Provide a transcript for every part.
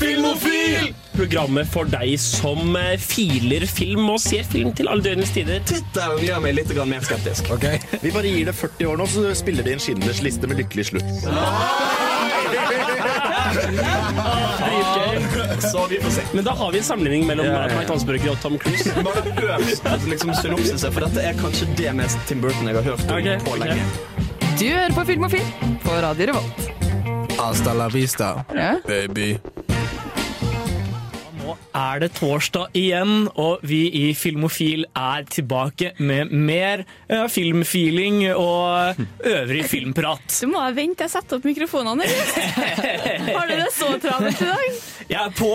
Filmofil! Programmet for deg som eh, filer film og ser film til alle døgnets tider. Tittelen gjør meg litt mer skeptisk. Vi bare gir det 40 år nå, så spiller de inn Schindlers liste med lykkelig slutt. Så vi får se. Men da har vi en sammenligning mellom Mike Hansburger og Tom Cruise. Bare hør liksom, synopsiset, for dette er kanskje det mest Tim Burton jeg har hørt om okay, på lenge. Du hører på Filmofil på Radio Revolt. Hasta la vista, Ja. baby. Nå er det torsdag igjen, og vi i Filmofil er tilbake med mer eh, filmfeeling og øvrig filmprat. Du må vente, jeg setter opp mikrofonene. Har du det så travelt i dag? Jeg er på!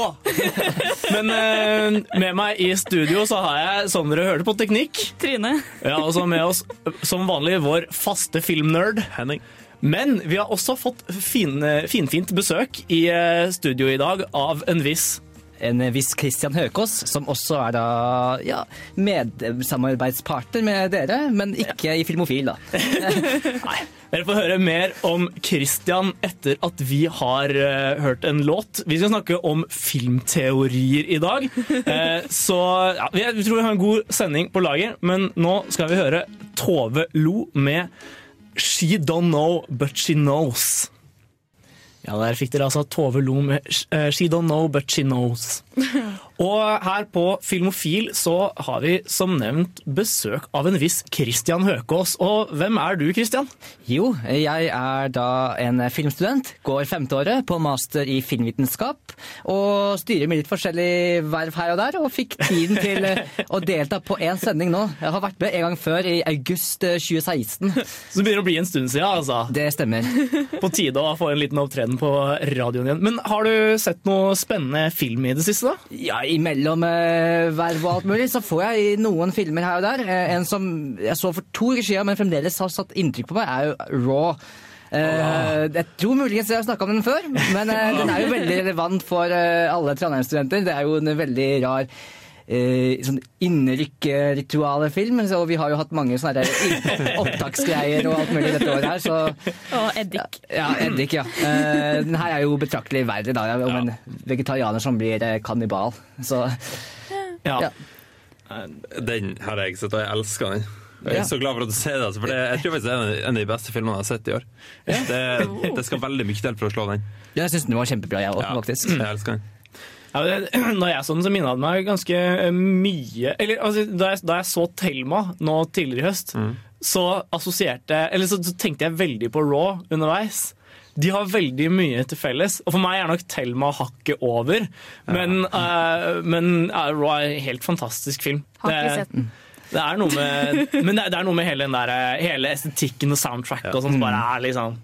Men eh, med meg i studio så har jeg, som dere hørte på teknikk, Trine. ja, og så med oss som vanlig vår faste filmnerd. Henning. Men vi har også fått fin, finfint besøk i eh, studio i dag av en viss en viss Christian Høkås, som også er da ja, medsamarbeidspartner med dere, men ikke i Filmofil, da. Nei. Dere får høre mer om Christian etter at vi har uh, hørt en låt. Vi skal snakke om filmteorier i dag. Uh, så ja, vi- vi tror vi har en god sending på lager, men nå skal vi høre Tove Lo med She Don't Know But She Knows. Ja, der fikk dere altså Tove Lo med eh, She Don't Know But She Knows. Og her på Filmofil så har vi som nevnt besøk av en viss Christian Høkås. Og hvem er du, Christian? Jo, jeg er da en filmstudent, går femteåret på master i filmvitenskap, og styrer med litt forskjellig verv her og der, og fikk tiden til eh, å delta på én sending nå. Jeg har vært med en gang før, i august eh, 2016. Så det begynner å bli en stund siden, altså. Det stemmer. På tide å få en liten opptreden på radioen igjen. Men har du sett noe spennende film i det siste, da? Ja, imellom eh, verv og alt mulig, så får jeg noen filmer her og der. Eh, en som jeg så for to uker siden, men fremdeles har satt inntrykk på meg, er jo Raw. Eh, jeg tror muligens jeg har snakka om den før, men eh, den er jo veldig relevant for eh, alle Trondheim-studenter. Det er jo en veldig rar eh, sånn innrykkritualefilm, og vi har jo hatt mange sånne opptaksgreier og alt mulig dette året her, så Og eddik. ja, eddik, ja. Eh, den her er jo betraktelig verre, da, om en vegetarianer som blir eh, kannibal. Så Ja. Ja. Den har jeg sett, og jeg elsker den. Jeg er Ja. så glad for at du sier det, altså, for det, jeg tror faktisk det er en- av de beste filmene jeg har sett i år. Det, det skal veldig mye til for å slå den. Ja, jeg syns den var kjempebra, jeg òg, Ja, faktisk. jeg elsker den. Ja, det, når jeg så den, så minnet det meg ganske eh, mye Eller altså, da, jeg, da jeg så Thelma nå tidligere i høst, så assosierte Eller så, så tenkte jeg veldig på Raw underveis. De har veldig mye til felles. Og for meg er nok Thelma hakket over. Men, eh, men uh, Raw er en helt fantastisk film. Har ikke Det- sett den. Det er noe med, men det, er noe med hele, den der, eh, hele estetikken og soundtracket og sånn som bare er liksom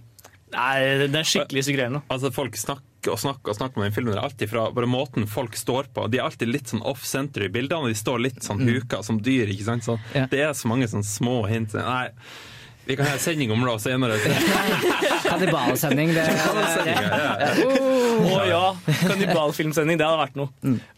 det er, det er skikkelig suggererende. Altså, folk snakker og snakker og snakker om den filmen. Det er alltid fra bare måten folk står på. De er alltid litt sånn off-center i bildene. De står litt sånn huka som dyr. ikke sant? Så Ja. Det er så mange sånne små hint. Nei, vi kan ha en sending om det senere. Kannibalsending, det Ja, ja. Å ja, kannibalfilmsending, det hadde vært noe.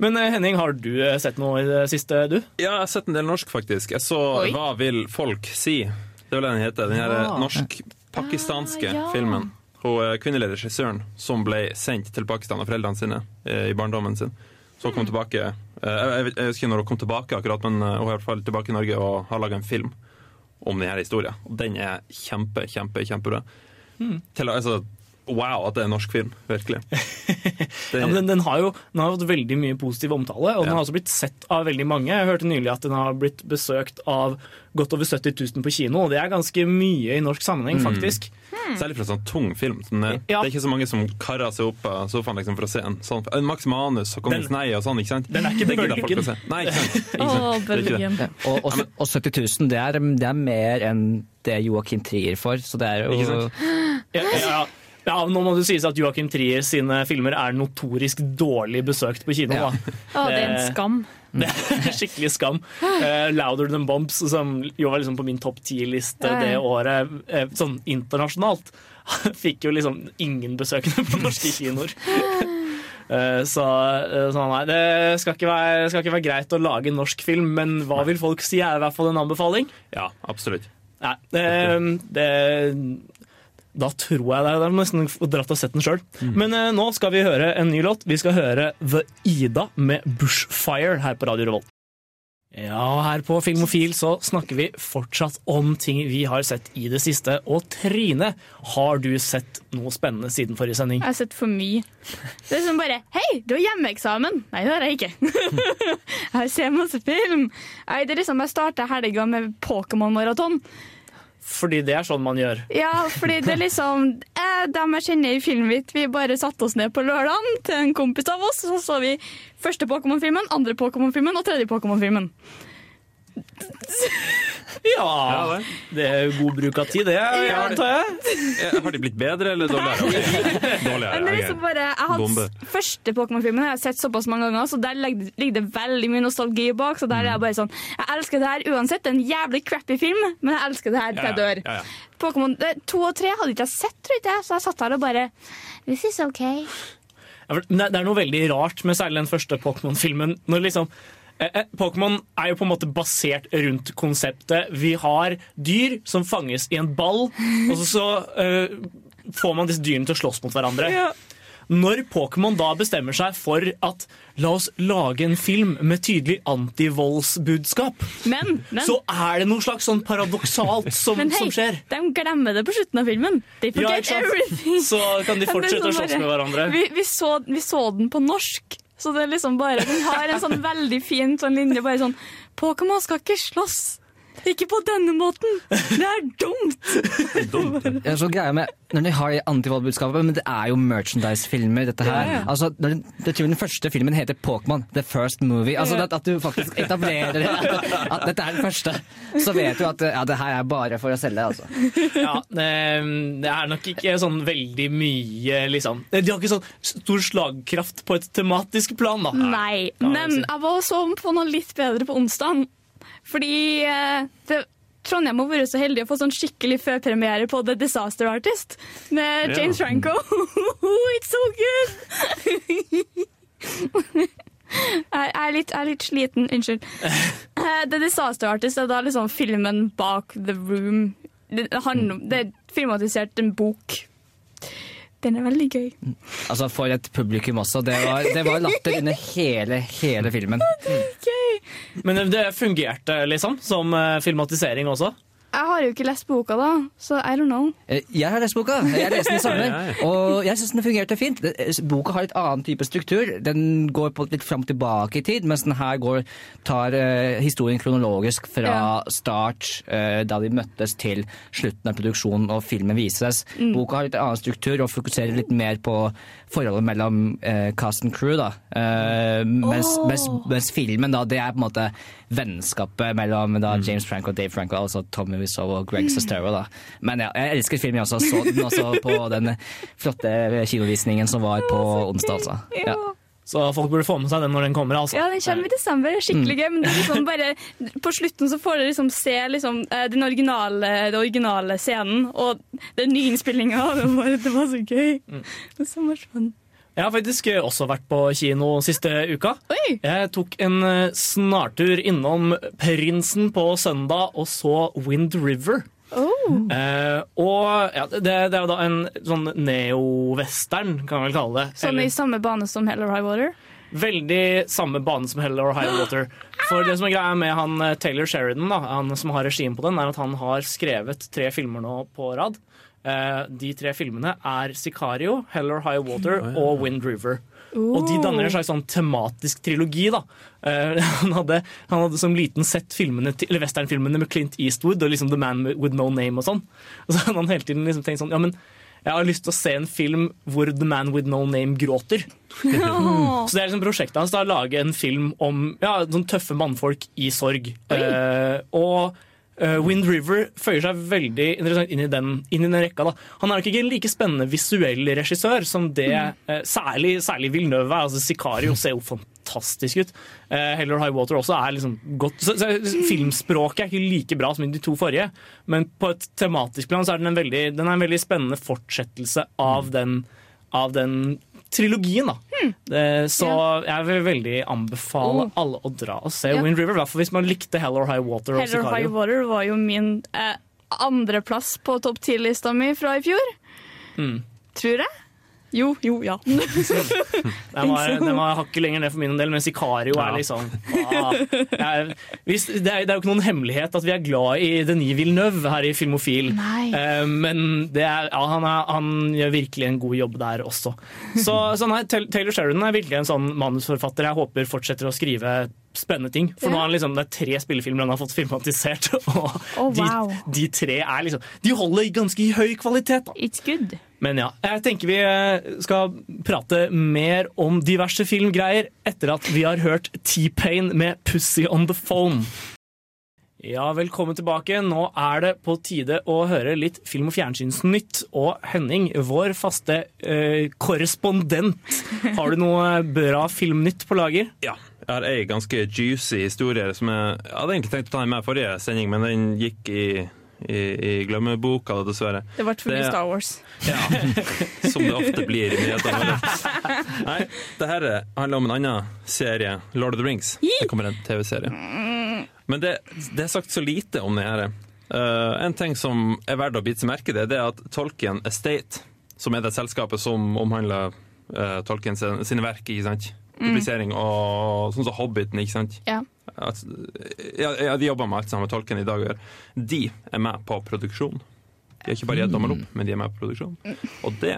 Men eh, Henning, har du eh, sett noe i det siste, du? Ja, jeg har sett en del norsk, faktisk. Jeg så Oi. Hva vil folk si? Det er vel den heter. Den her norsk-pakistanske Ah, ja. filmen. Hun eh, kvinnelige regissøren som ble sendt til Pakistan av foreldrene sine eh, i barndommen sin. Så hun kom tilbake eh, Jeg husker jeg vet når hun kom tilbake, akkurat, men hun er i hvert fall tilbake i Norge og har laga en film om denne historien. Og den er kjempe, kjempe, kjempebra. Til, altså, wow at det er en norsk film. Virkelig. Det, Ja, men den, den, har jo den har fått veldig mye positiv omtale, og den Ja. har også blitt sett av veldig mange. Jeg hørte nylig at den har blitt besøkt av godt over 70 000 på kino, og det er ganske mye i norsk sammenheng, faktisk. Særlig for en sånn tung film. Sånn, det, Ja. det er ikke så mange som karer seg opp av sofaen liksom, for å se en sånn Max Manus og Kongens nei og sånn. ikke sant? den er ikke Det gidder folk bølgen. å se. Nei, ikke sant? Ikke sant? Det er ikke det. Og, og, og 70 000, det er, det er mer enn det Joakim Trier får, så det er jo? Ja, ja, ja, nå må det sies at Joachim Trier sine filmer er notorisk dårlig besøkt på kino. Ja. Da. Å, det er en skam. Det er skikkelig skam. Uh, Louder Than Bombs, som jo var liksom på min topp ti-liste Ja, ja. det året, uh, sånn internasjonalt, fikk jo liksom ingen besøkende på norske kinoer. Eh, så, eh, så nei, det skal ikke, være, skal ikke være greit å lage en norsk film, men hva vil folk si er i hvert fall en anbefaling. Ja, absolutt. Nei, det, det da tror jeg det. Jeg har nesten dratt og sett den sjøl. Men eh, nå skal vi høre en ny låt. Vi skal høre The Ida med Bushfire her på Radio Revolt. Ja, her på Filmofil så snakker vi fortsatt om ting vi har sett i det siste. Og Trine, har du sett noe spennende siden forrige sending? Jeg har sett for mye. Det er som bare Hei, du har hjemmeeksamen! Nei, det har jeg ikke. jeg ser masse film. Nei, det er liksom, Jeg starter helga med Pokémon-maraton. Fordi det er sånn man gjør. Ja, fordi det er liksom eh, Dem jeg kjenner i filmen mitt, vi bare satte oss ned på lørdagen til en kompis av oss, så så vi første Pokémon-filmen, andre Pokémon-filmen og tredje Pokémon-filmen. Ja, det er jo god bruk av tid, det, antar jeg. Eh, Har de blitt bedre eller dårligere? Dårligere, Men det er liksom bare, jeg har Bombe. Første Pokémon-filmen har jeg sett såpass mange ganger, så der ligger det veldig mye nostalgi bak. Så der er jeg bare sånn Jeg elsker det her uansett. Det er en jævlig crappy film, men jeg elsker det her til jeg Ja, ja, dør. ja, ja. Pokémon eh, 2 og 3 hadde ikke jeg sett, tror jeg, så jeg satt her og bare This is okay. Det det er noe veldig rart med særlig den første Pokémon-filmen. Når liksom eh, eh, Pokémon er jo på en måte basert rundt konseptet. Vi har dyr som fanges i en ball, og så, eh, får man disse dyrene til å slåss mot hverandre. Når Pokémon da bestemmer seg for at la oss lage en film med tydelig antivoldsbudskap, Men, men, så er det noe slags sånn paradoksalt som, men hei, som skjer. de glemmer det på slutten av filmen. They Ja, forget sant? everything. Så kan de fortsette å sånn slåss med hverandre. Vi, vi, så, vi så den på norsk, så det er liksom bare Den har en sånn veldig fin sånn linje. Bare sånn Pokémon skal ikke slåss. Ikke på denne måten! Det er dumt! Det er så greia med Når de har det antivoldbudskapet, men det er jo merchandise-filmer, dette her. Ja, ja. Altså, den, den første filmen heter Pokémon, The First Movie. Altså at, at du faktisk etablerer at, at dette er den første. Så vet du at ja, det her er bare for å selge, altså. Ja, det, det er nok ikke sånn veldig mye, liksom. De har ikke sånn stor slagkraft på et tematisk plan, da. Nei, men jeg var så på noe litt bedre på onsdag. Fordi eh, det, Trondheim har vært så heldig å få sånn skikkelig førpremiere på The Disaster Artist med Ja. James Franco. It's so good! jeg, er litt, jeg er litt sliten, unnskyld. Eh, The Disaster Artist er da liksom filmen bak The Room. Det, handler om, det er filmatisert en bok. Den er veldig gøy. Altså For et publikum også. Det var, det var latter under hele, hele filmen. Men det fungerte, liksom, som eh, filmatisering også. Jeg har jo ikke lest boka, da, så I don't know. Eh, Jeg har lest boka. Jeg leste den i sommer. Ja, ja. Og jeg syns den fungerte fint. Eh, Boka har et annen type struktur. Den går på litt fram og tilbake i tid, mens den her går, tar uh, historien kronologisk fra Ja. start, uh, da de møttes, til slutten av produksjonen og filmen vises. Mm. Boka har litt annen struktur og fokuserer litt mer på forholdet mellom eh, cast and crew. da. Eh, mens, mens, mens filmen, da, det er på en måte vennskapet mellom da, James Franco og Dave Franco, altså Tommy Wiseau og Greg Sestero. Da. Men ja, jeg elsker filmen, jeg også. Så den også på den flotte kinovisningen som var på onsdag, altså. Ja. Så folk burde få med seg den når den kommer. altså. Ja, den kommer i desember. Skikkelig gøy. Men det liksom bare, på slutten så får dere liksom se liksom, eh, den originale, den originale scenen og den nyinnspillinga. Det, var- det var så gøy. Det var så. Jeg har faktisk eh, også vært på kino siste uka. Oi! Jeg tok en eh, snartur innom Prinsen på søndag og så Wind River. Oh. Eh, og ja, det, det er jo da en sånn neo-western, kan man vel kalle det. Sånn i samme bane som Hell or High Water. Veldig samme bane som Hell or High Water. For det som er greia med han eh, Taylor Sheridan, da, han som har regien på den, er at han har skrevet tre filmer nå på rad. Uh, de tre filmene er Sicario, Hell or High Water og Wind River. Og de danner en slags sånn tematisk trilogi. da. Uh, han, hadde, han hadde som liten sett filmene eller westernfilmene med Clint Eastwood og liksom The Man with No Name og sånn. Og så hadde han hele tiden liksom tenkt sånn Ja, men jeg har lyst til å se en film hvor The Man with No Name gråter. Oh. Så det er liksom prosjektet hans da, å lage en film om ja, sånn tøffe mannfolk i sorg. Uh, og Wind River føyer seg veldig interessant inn i den, inn i den rekka. Da. Han er nok ikke en like spennende visuell regissør som det eh, særlig, særlig Villeneuve er. Altså, Sicario ser jo fantastisk ut. Uh, Heller High Water også er liksom godt så, så, Filmspråket er ikke like bra som de to forrige, men på et tematisk plan så er den en veldig, den er en veldig spennende fortsettelse av den, av den trilogien, da. Eh, Så jeg vil veldig anbefale Oh. alle å dra og se Ja. Wind River. I hvert fall hvis man likte Hell or High Water Hell or High Water var jo min eh, andreplass på topp 10-lista mi fra i fjor. Tror jeg. Jo, jo, ja. Den var, den var hakket lenger ned for min del, men Sicario er liksom ah, jeg, hvis, det, er, det er jo ikke noen hemmelighet at vi er glad i Denis Villeneuve her i Filmofil. Nei. Eh, men det er, ja, han, er, han gjør virkelig en god jobb der også. Så, så nei, Taylor Taylor Sheridan er virkelig en sånn manusforfatter jeg håper fortsetter å skrive spennende ting. For nå er det, liksom, det er tre spillefilmer han har fått filmatisert, og Oh, wow. de, de tre er liksom De holder ganske høy kvalitet. da. It's good. Men ja, jeg tenker vi eh, skal prate mer om diverse filmgreier etter at vi har hørt T-Pain med 'Pussy on the Phone'. Ja, velkommen tilbake. Nå er det på tide å høre litt film- og fjernsynsnytt. Og Henning, vår faste eh, korrespondent, har du noe bra filmnytt på lager? Ja. Jeg har ei ganske juicy historie som jeg, jeg hadde egentlig tenkt å ta med forrige sending, men den gikk i, i, i glemmeboka, dessverre. Det ble for mye Star Wars. Ja, som det ofte blir i nyhetene. Nei, det her handler om en annen serie, Lord of the Rings. Det kommer en TV-serie. Men det, det er sagt så lite om det her. Uh, en ting som er verdt å bite seg merke i, det er at Tolkien Estate, som er det selskapet som omhandler uh, Tolkien sine, sine verk, ikke sant? publisering og sånn som Hobbiten, ikke sant? Ja. At, ja, ja, de jobber med alt sammen med Tolkien i dag å gjøre. De er med på produksjon. De er ikke bare gitt tommel opp, men de er med på produksjon. Og det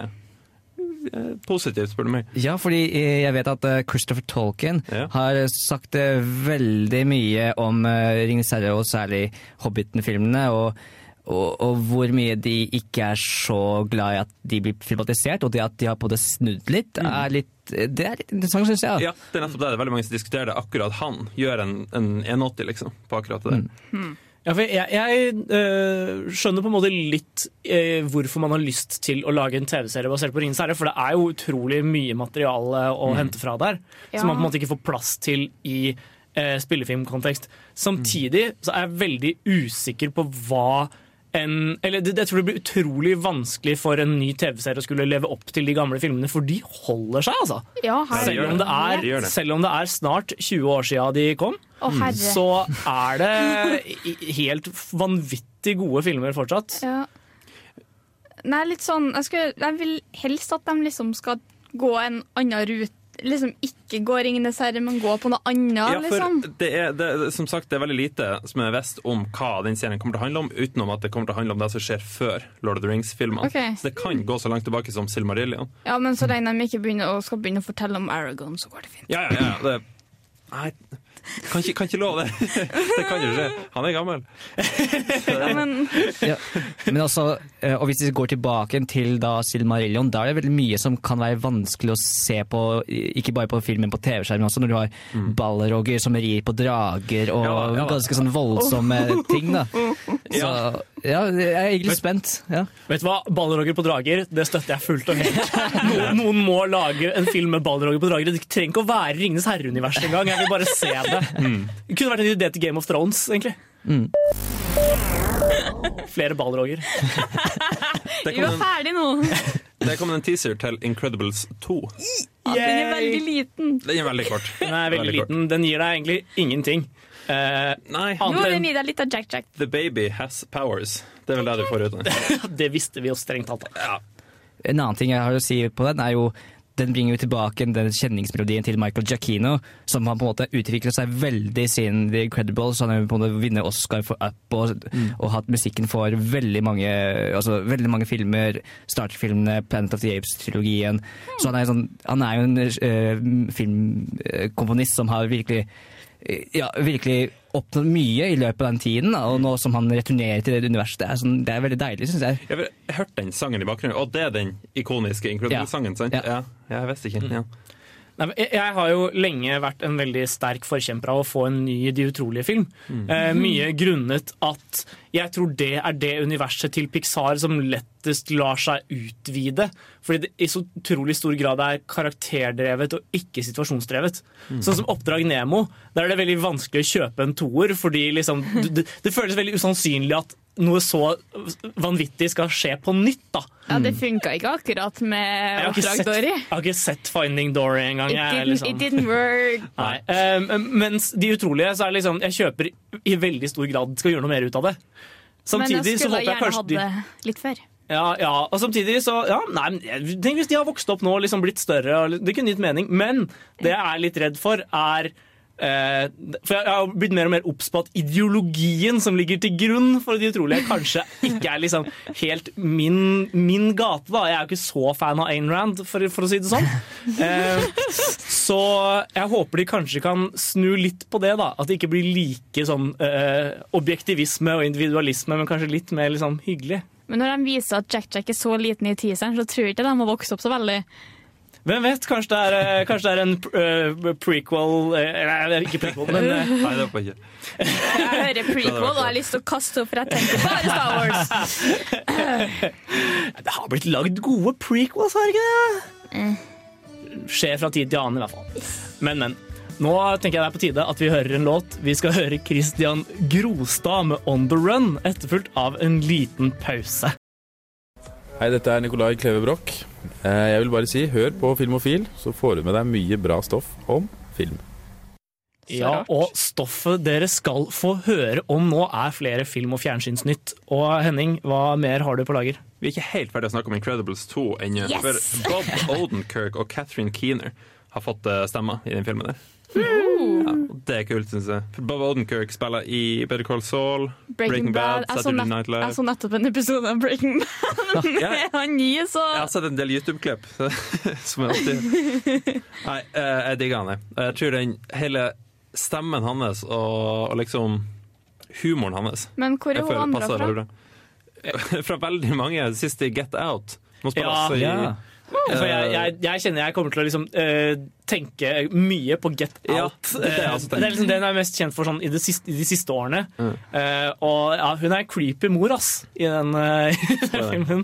positivt, spør du meg. Ja, fordi eh, jeg vet at eh, Christopher Tolkien Ja. har sagt eh, veldig mye om Ringenes herre, og særlig Hobbiten-filmene. Og, og, og hvor mye de ikke er så glad i at de blir filmatisert, og det at de har på det snudd litt, er litt, det er litt interessant, syns jeg. Ja, det er nettopp det. Det er veldig mange som diskuterer det. Akkurat han gjør en, en 180, liksom, på akkurat det der. Ja, for jeg, jeg øh, skjønner på en måte litt øh, hvorfor man har lyst til å lage en TV-serie basert på Ringenes herre, for det er jo utrolig mye materiale å hente fra der, Ja. som man på en måte ikke får plass til i øh, spillefilmkontekst. Samtidig så er jeg veldig usikker på hva en Eller det, jeg tror det blir utrolig vanskelig for en ny TV-serie å skulle leve opp til de gamle filmene, for de holder seg, altså. Ja, Selv om, det det. er, De det. selv om det er snart 20 år siden de kom, oh, så er det helt vanvittig gode filmer fortsatt. Ja. Nei, litt sånn jeg, skulle, jeg vil helst at de liksom skal gå en annen rute. Liksom ikke gå Ringenes herre, men gå på noe annet, Ja, for liksom. det er, det, som sagt, det er veldig lite som er visst om hva den serien kommer til å handle om, utenom at det kommer til å handle om det som skjer før Lord of the Rings-filmene. Okay. Så det kan gå så langt tilbake som Silmarillion. Ja, men så lenge de ikke begynner skal begynne å fortelle om Aragon, så går det fint. Ja, ja, ja. Det, nei, kan ikke, kan ikke love det. Det kan jo skje. Han er gammel. Ja, men Ja. Men eh, og hvis vi går tilbake til da Silmarillion, da er det veldig mye som kan være vanskelig å se på, ikke bare på film, men på TV-skjermen også, når du har ballerogger som rir på drager og Ja, ja. ganske sånn voldsomme ting, da. Så ja, jeg er egentlig spent. Ja. Vet du hva? Ballerogger på drager, det støtter jeg fullt og helt. Noen, noen må lage en film med ballerogger på drager. Det trenger ikke å være Ringenes herre-universet engang. Jeg vil bare se det. Det kunne vært en idé til Game of Thrones, egentlig. Flere ball, Roger. vi var ferdig nå. Der kom en teaser til Incredibles 2. Ja, den er veldig liten. Den er veldig kort. Den er veldig liten. Den gir deg egentlig ingenting. Uh, Nei, Nå vil den gi deg litt av Jack Jack. The Baby Has Powers. Det er vel det du får ut av den. Det visste vi jo strengt tatt. Ja. En annen ting jeg har å si på den, er jo den bringer jo tilbake den kjenningsmelodien til Michael Giacchino, som har på en måte utviklet seg veldig siden The Incredibles. Han har på en måte vunnet Oscar for Up og, og hatt musikken for veldig mange, altså, veldig mange filmer. Star Trek-filmene, Planet of the Apes-trilogien. Så han er, sånn, han er jo en uh, filmkomponist som har virkelig eh, ja, virkelig oppnådd mye i løpet av den tiden, og nå som han returnerer til det universet, det er, sånn, det er veldig deilig, syns jeg. Jeg har hørt den sangen i bakgrunnen, og det er den ikoniske Incredibles-sangen, sant? Ja. Ja. jeg visste ikke. Ja. Nei, jeg, har jo lenge vært en veldig sterk forkjemper av å få en ny De utrolige-film. Eh, mye grunnet at jeg tror det er det universet til Pixar som lettest lar seg utvide. Fordi det i så utrolig stor grad er karakterdrevet og ikke situasjonsdrevet. Sånn som Oppdrag Nemo. Der er det veldig vanskelig å kjøpe en toer, fordi liksom, det, det føles veldig usannsynlig at noe så vanvittig skal skje på nytt. da. Ja, det funka ikke akkurat med Oppdrag Dory. jeg har ikke sett Finding Dory engang. It didn't, liksom- it didn't work. Nei. Um, mens De utrolige, så er det liksom Jeg kjøper i veldig stor grad skal gjøre noe mer ut av det. Men håper jeg så skulle håper jeg gjerne hatt det litt før. Ja, ja, og samtidig så ja, nei, Tenk hvis de har vokst opp nå og liksom blitt større. Det kunne gitt mening. Men det jeg er litt redd for, er For jeg har blitt mer og mer obs på at ideologien som ligger til grunn for De utrolige, kanskje ikke er liksom helt min, min gate. da Jeg er jo ikke så fan av Ayn Rand, for, for å si det sånn. Eh, så jeg håper de kanskje kan snu litt på det. da At det ikke blir like sånn eh, objektivisme og individualisme, men kanskje litt mer liksom hyggelig. Men når de viser at Jack Jack er så liten i teaseren, så tror jeg ikke de har vokst opp så veldig. Hvem vet? Kanskje det er, eh, kanskje det er en eh, prequel eh, Nei, ikke prequel, men eh, Nei, det var ikke. Jeg hører prequel og har lyst til å kaste opp, for jeg tenker bare Star Wars. det har blitt lagd gode prequels, har ikke det? Skjer fra tid til annen, i hvert fall. Men, men. Nå tenker jeg det er på tide at vi hører en låt. Vi skal høre Christian Grostad med On The Run, etterfulgt av en liten pause. Hei, dette er Nicolai Kleve Broch. Eh, Jeg vil bare si, hør på Filmofil, så får du med deg mye bra stoff om film. Ja, og stoffet dere skal få høre om nå, er flere film- og fjernsynsnytt. Og Henning, hva mer har du på lager? Vi er ikke helt ferdig å snakke om Incredibles 2 ennå. Yes! For Bob Odenkirk og Catherine Keener har fått eh, stemmer i den filmen. der. Ja, det er kult, syns jeg. Bob Odenkirk spiller i Better Call Saul, Breaking Bad. Jeg så, Saturday Night jeg så nettopp en episode av Breaking Bad Ja. med han nye, så Jeg har sett en del YouTube-klipp, som er alltid Nei, eh, jeg digger han, jeg. Jeg tror den hele stemmen hans og, og liksom humoren hans Men hvor er hun andre fra? Fra veldig mange. Sist i Get Out. Nå spiller Ja, også i ja. For jeg, jeg, jeg kjenner jeg kommer til å liksom, uh, tenke mye på Get Ja, Out. det er det jeg Eh, det er liksom den jeg er mest kjent for sånn, i, de siste, i de siste årene. Eh, og ja, hun er creepy mor, ass, i den, uh, i den filmen.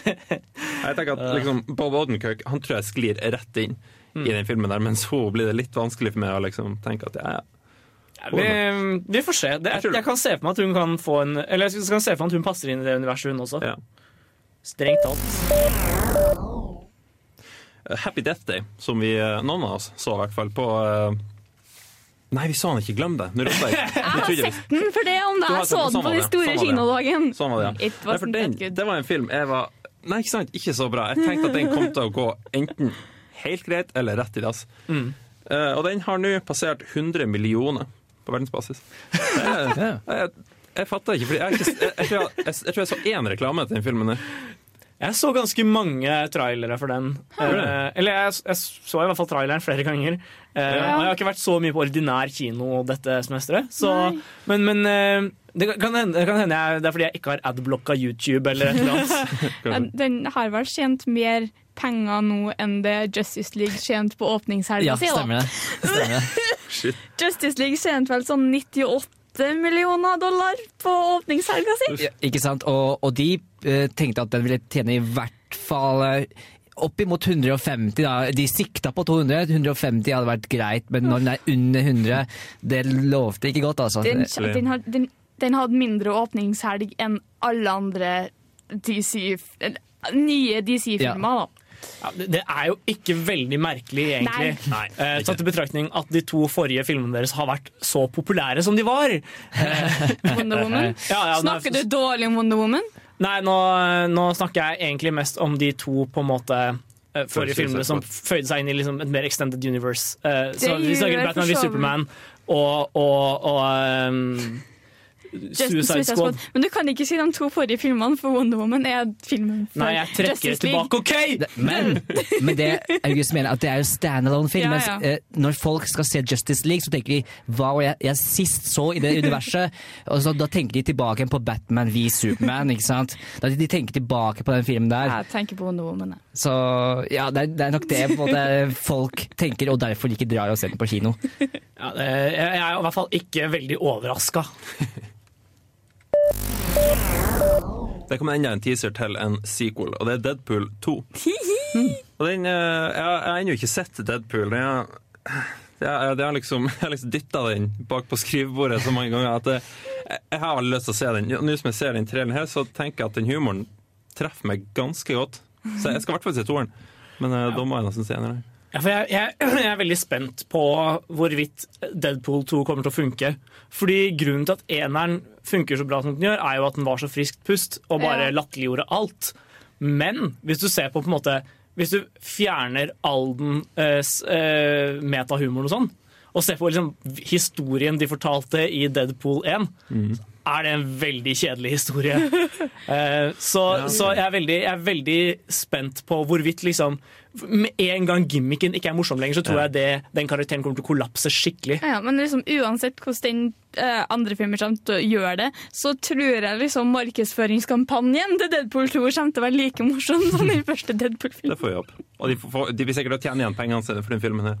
Jeg tenker at liksom, Bob Odenkirk Han tror jeg sklir rett inn i den filmen der, mens hun blir det litt vanskelig for meg å liksom tenke at ja, ja. Ja, vi, vi får se. Det, Jeg jeg kan se for meg at hun kan få en Eller jeg kan se for meg at hun passer inn i det universet, hun også. ja. Strengt talt. Happy Death Day, som vi, noen av oss så i hvert fall på eh, Nei, vi så den ikke, glem det! Nå jeg. Jeg har sett den for det, om det er jeg så den, sånn på den store sånn var det. kinodagen. Sånn var det, ja. Nei, for den, det var en film jeg var Nei, ikke sant, ikke så bra. Jeg tenkte at den kom til å gå enten helt greit eller rett i dass. Mm. Uh, og den har nå passert 100 millioner på verdensbasis. Jeg, Jeg, jeg fatter ikke, fordi jeg, ikke, jeg, jeg, tror jeg, jeg, jeg tror jeg så én reklame til den filmen. der. Jeg så ganske mange trailere for den. Eh, eller jeg, jeg så i hvert fall traileren flere ganger. Eh, og jeg har ikke vært så mye på ordinær kino dette semesteret. Så, men men eh, det kan hende, det, kan hende jeg, det er fordi jeg ikke har adblocka YouTube eller et eller annet. Den har vel tjent mer penger nå enn det Justice League tjente på åpningshelga Ja, si. stemmer det. Stemmer det. Justice League tjente vel sånn 98 millioner dollar på åpningshelga si. Ja, ikke sant? Og, og de tenkte at den ville tjene i hvert fall eh, oppimot 150. Da. De sikta på 200. 150 hadde vært greit, men når den er under 100, det lovte ikke godt, altså. Den, den, har- den, den hadde mindre åpningshelg enn alle andre DC, nye DC-filmer. da. Ja, det, er jo ikke veldig merkelig, egentlig. Nei, Eh, tatt i betraktning at de to forrige filmene deres har vært så populære som de var. Wonder Woman. Ja, ja, er- Snakker du dårlig om Wonder Woman? Nei, nå, nå snakker jeg egentlig mest om de to på en måte eh, forrige filmene som føyde seg inn i liksom et mer extended universe. Eh, så vi snakker Batman v. Superman og, og, og um, Just- Suicide Squad. Men du kan ikke si de to forrige filmene, for Wonder Woman er filmen for Nei, jeg trekker det tilbake, OK?! Men, men det August mener at det er jo standalone-film. Ja, mens ja. eh, når folk skal se Justice League, så tenker de hva var jeg, jeg sist så i det universet? Og så, Da tenker de tilbake på Batman v Superman. ikke sant? Da de tenker tilbake på den filmen der. Jeg tenker på Wonder Woman. jeg. Så ja, det er, det er nok det både folk tenker, og derfor de ikke drar og ser den på kino. Ja, det- jeg er i hvert fall ikke veldig overraska. Det kommer enda en teaser til en sequel, og det er Deadpool 2. og den, eh, jeg, har- ennå ikke sett Deadpool. Jeg, jeg, liksom, jeg har liksom dytta den bak på skrivebordet så mange ganger at jeg, jeg har veldig lyst til å se den. Nå som jeg ser den traileren her, så tenker jeg at den humoren treffer meg ganske godt. Så jeg skal i hvert fall se toeren. Men ja. da må jeg nesten se den. Ja, for jeg, jeg, jeg er veldig spent på hvorvidt Deadpool 2 kommer til å funke. Fordi Grunnen til at eneren funker så bra som den gjør, er jo at den var så friskt pust og bare Ja. latterliggjorde alt. Men hvis du ser på på en måte Hvis du fjerner all den eh, eh, metahumoren og sånn, og ser på liksom, historien de fortalte i Deadpool 1, mm er det en veldig kjedelig historie. Eh, så, så jeg, er veldig, jeg er veldig spent på hvorvidt liksom Med en gang gimmicken ikke er morsom lenger, så tror jeg det, den karakteren kommer til å kollapse skikkelig. Ja, ja, men liksom, uansett hvordan den eh, andre filmen kommer til å gjøre det, så tror jeg liksom markedsføringskampanjen til Deadpool 2 kommer til å være like morsom som den første Deadpool-filmen. Det får vi håpe. Og de, får, de blir sikkert å tjene igjen pengene sine for den filmen her.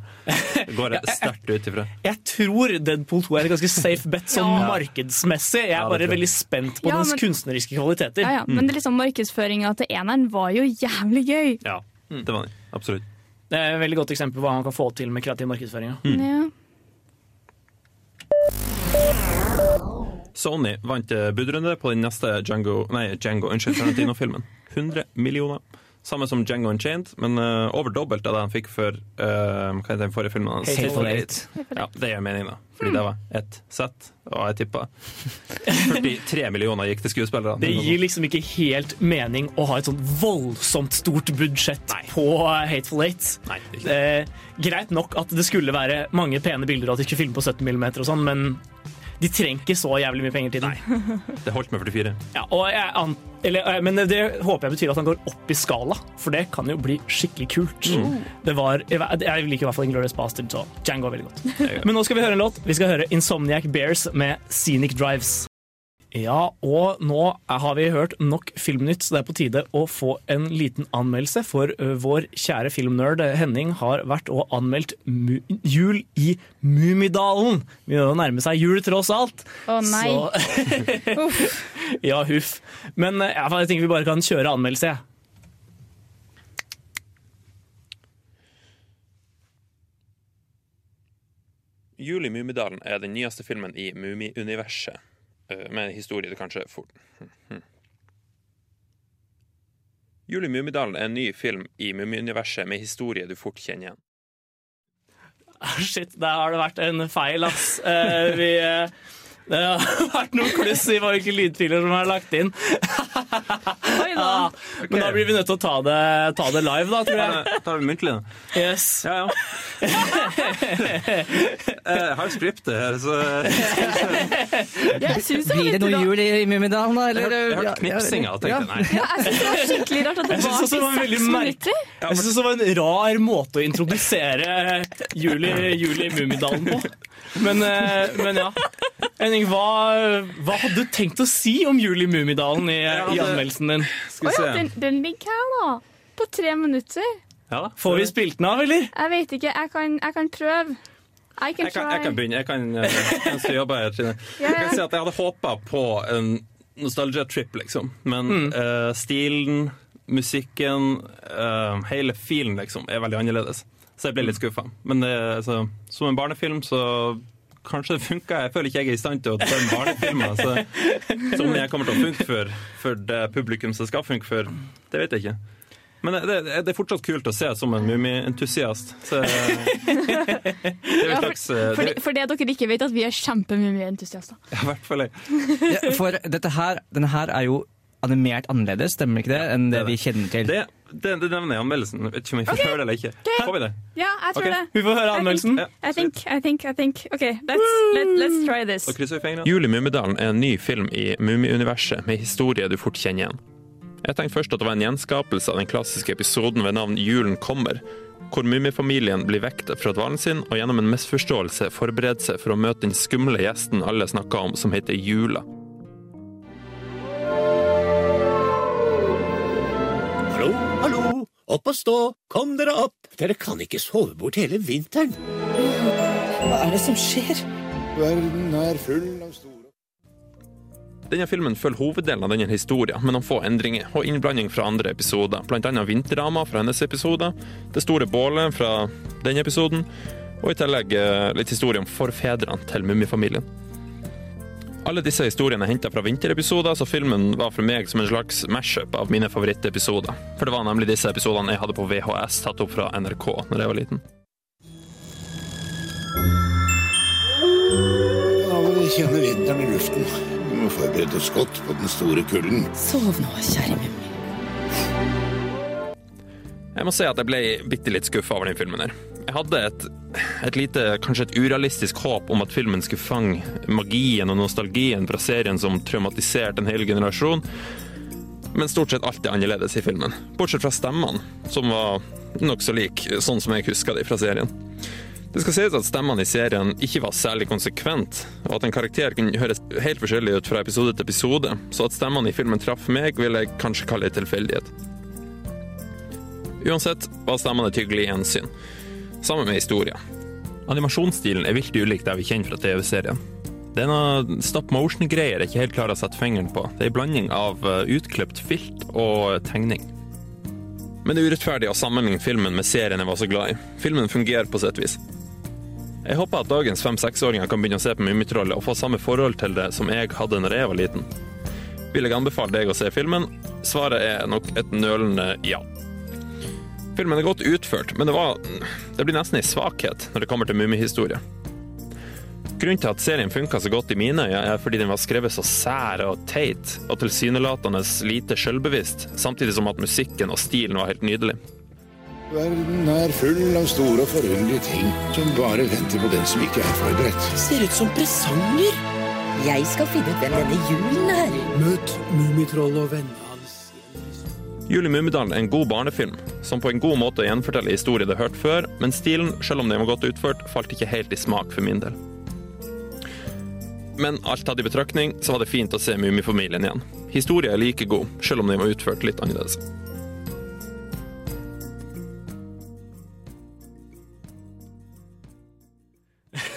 Det går jeg sterkt ut ifra. Jeg tror Deadpool 2 er et ganske safe bet sånn Ja. markedsmessig. Jeg er Ja, bare jeg. veldig spent på Ja, dens men- kunstneriske kvaliteter. Ja, ja, men det er liksom markedsføringa til eneren var jo jævlig gøy. Ja, det var den. Absolutt. Det er et veldig godt eksempel på hva man kan få til med kreativ markedsføring. Mm. Ja. Sony vant eh, budrunde på den neste Django, nei, Django unnskyld, Tarantino-filmen. 100 millioner. Samme som Django Unchained, men uh, over dobbelt av det han fikk for uh, hva heter den forrige filmen hans? Hateful Eight. Ja, det gjør mening, da. Fordi det var ett sett, og jeg tippa 43 millioner gikk til skuespillerne. Det gir liksom ikke helt mening å ha et sånn voldsomt stort budsjett på eh, Hateful Eight. Nei, det er. Eh, greit nok at det skulle være mange pene bilder og at de skulle filme på 17 mm og sånn, men de trenger ikke så jævlig mye penger til den. Det holdt med 44. Ja, jeg, eller, eh, men det håper jeg betyr at han går opp i skala, for det kan jo bli skikkelig kult. Det var, jeg liker i hvert fall Inglourious Bastard, så Django veldig godt. Men nå skal vi høre en låt. Vi skal høre Insomniac Bears med Scenic Drives. Ja, og nå har vi hørt nok Filmnytt, så det er på tide å få en liten anmeldelse. For vår kjære filmnerd Henning har vært og anmeldt mu jul i Mummidalen. Vi må nærme seg jul, tross alt. Å nei. Så, ja, huff. Men eh, jeg tenker vi bare kan kjøre anmeldelse, jeg. Jul i Mummidalen er den nyeste filmen i Mummiuniverset, eh, med en historie kanskje fort Hm. Jul i Mummidalen er en ny film i Mummiuniverset med historie du fort kjenner igjen. Ah, Shit, der har det vært en feil, ass. Eh, vi, eh, det har vært noen kluss i hvilke lydfiler som er lagt inn. Oi da. Ah, Men da blir vi nødt til å ta det, ta det live, da, tror jeg. Tar vi muntlig, da. Yes. Ja, ja. Jeg har skriptet her, så Jeg synes det var Blir det noe jul i Mummidalen, da? Eller? jeg Ja, hørte knipsinga og tenkte nei. Ja, jeg synes det var skikkelig rart at det var i til seks minutter. Jeg synes det var en rar måte å introdusere Juli i Mummidalen på. Men, eh, men ja. Henning, hva, hva hadde du tenkt å si om jul i Mummidalen i, i anmeldelsen din? Skal vi ja, den, den ligger her, da. På tre minutter. Ja. Får vi spilt den av, eller? Jeg vet ikke. Jeg kan, jeg kan prøve. Jeg kan, jeg kan begynne. Jeg kan, jeg kan jobbe her, Trine. Jeg kan si at jeg hadde håpa på en nostalgia-trip, liksom. Men Mm. uh, stilen, musikken, uh, hele feelen, liksom, er veldig annerledes. Så jeg ble litt skuffa. Men det, altså, som en barnefilm, så kanskje det funka. Jeg føler ikke jeg er i stand til å dømme barnefilmer. Så, så om jeg kommer til å funke for, for det publikum som skal funke for, det vet jeg ikke. Men det, det, det er fortsatt kult å se som en mumientusiast. Ja, Så en slags eh, For, det, for dere ikke vet, at vi er kjempemumientusiaster. ja, I hvert fall jeg. Ja, for dette her, denne her er jo animert annerledes, stemmer ikke det, enn det det vi kjenner til? Det, det, det nevner jeg i anmeldelsen. Jeg vet ikke om jeg får høre det eller ikke. Får vi det? Ja, jeg tror okay. det. Vi får høre anmeldelsen. I think, I think, I think. OK, let's, let, let's try this. Juli vi Mummidalen er en ny film i Mummiuniverset med historie du fort kjenner igjen. Jeg tenkte først at det var en gjenskapelse av den klassiske episoden ved navn Julen kommer, hvor mummifamilien blir vekket fra dvalen sin og gjennom en misforståelse forbereder seg for å møte den skumle gjesten alle snakker om, som heter Jula. Opp og stå, kom dere opp. Dere kan ikke sove bort hele vinteren. Hva er det som skjer? Verden er full av store Denne filmen følger hoveddelen av denne historien, med noen få endringer og innblanding fra andre episoder, blant annet vinterdrama fra hennes episode, det store bålet fra denne episoden, og i tillegg eh, litt historie om forfedrene til mummifamilien. Alle disse historiene er henta fra vinterepisoder, så filmen var for meg som en slags mashup av mine favorittepisoder. For det var nemlig disse episodene jeg hadde på VHS tatt opp fra NRK når jeg var liten. Ja, vi kjenne vinteren i luften. Vi må forberede oss godt på den store kulden. Sov nå, kjære Mummi. Jeg må si at jeg ble bitte litt skuffa over den filmen her. Jeg hadde et, et lite, kanskje et urealistisk håp om at filmen skulle fange magien og nostalgien fra serien som traumatiserte en hel generasjon. Men stort sett alt er annerledes i filmen. Bortsett fra stemmene, som var nokså like sånn som jeg huska de fra serien. Det skal sies at stemmene i serien ikke var særlig konsekvent, og at en karakter kunne høres helt forskjellig ut fra episode til episode, så at stemmene i filmen traff meg, vil jeg kanskje kalle en tilfeldighet. Uansett var stemmene et hyggelig gjensyn, sammen med historien. Animasjonsstilen er vilt ulik det vi kjenner fra TV-serien. Det er noe stop motion-greier jeg ikke helt klarer å sette fingeren på. Det er en blanding av eh, utklipt filt og tegning. Men det er urettferdig å sammenligne filmen med serien jeg var så glad i. Filmen fungerer på sitt vis. Jeg håper at dagens fem-seksåringer kan begynne å se på Mummitrollet og få samme forhold til det som jeg hadde når jeg var liten. Vil jeg anbefale deg å se filmen? Svaret er nok et nølende ja. Filmen er godt utført, men det, var, det blir nesten en svakhet når det kommer til mummihistorie. Grunnen til at serien funka så godt i mine øyne, er fordi den var skrevet så sær og teit, og tilsynelatende lite sjølbevisst, samtidig som at musikken og stilen var helt nydelig. Verden er full av store og forunderlige ting som bare venter på den som ikke er forberedt. Ser ut som presanger. Jeg skal finne ut hvem denne julen er. Møt Mummitrollet og vennene hans. Jul Mummidalen er en god barnefilm, som på en god måte gjenforteller historier det har hørt før, men stilen, selv om den var godt utført, falt ikke helt i smak for min del. Men alt tatt i betraktning, så var det fint å se Mummifamilien igjen. Historien er like god, selv om den var utført litt annerledes.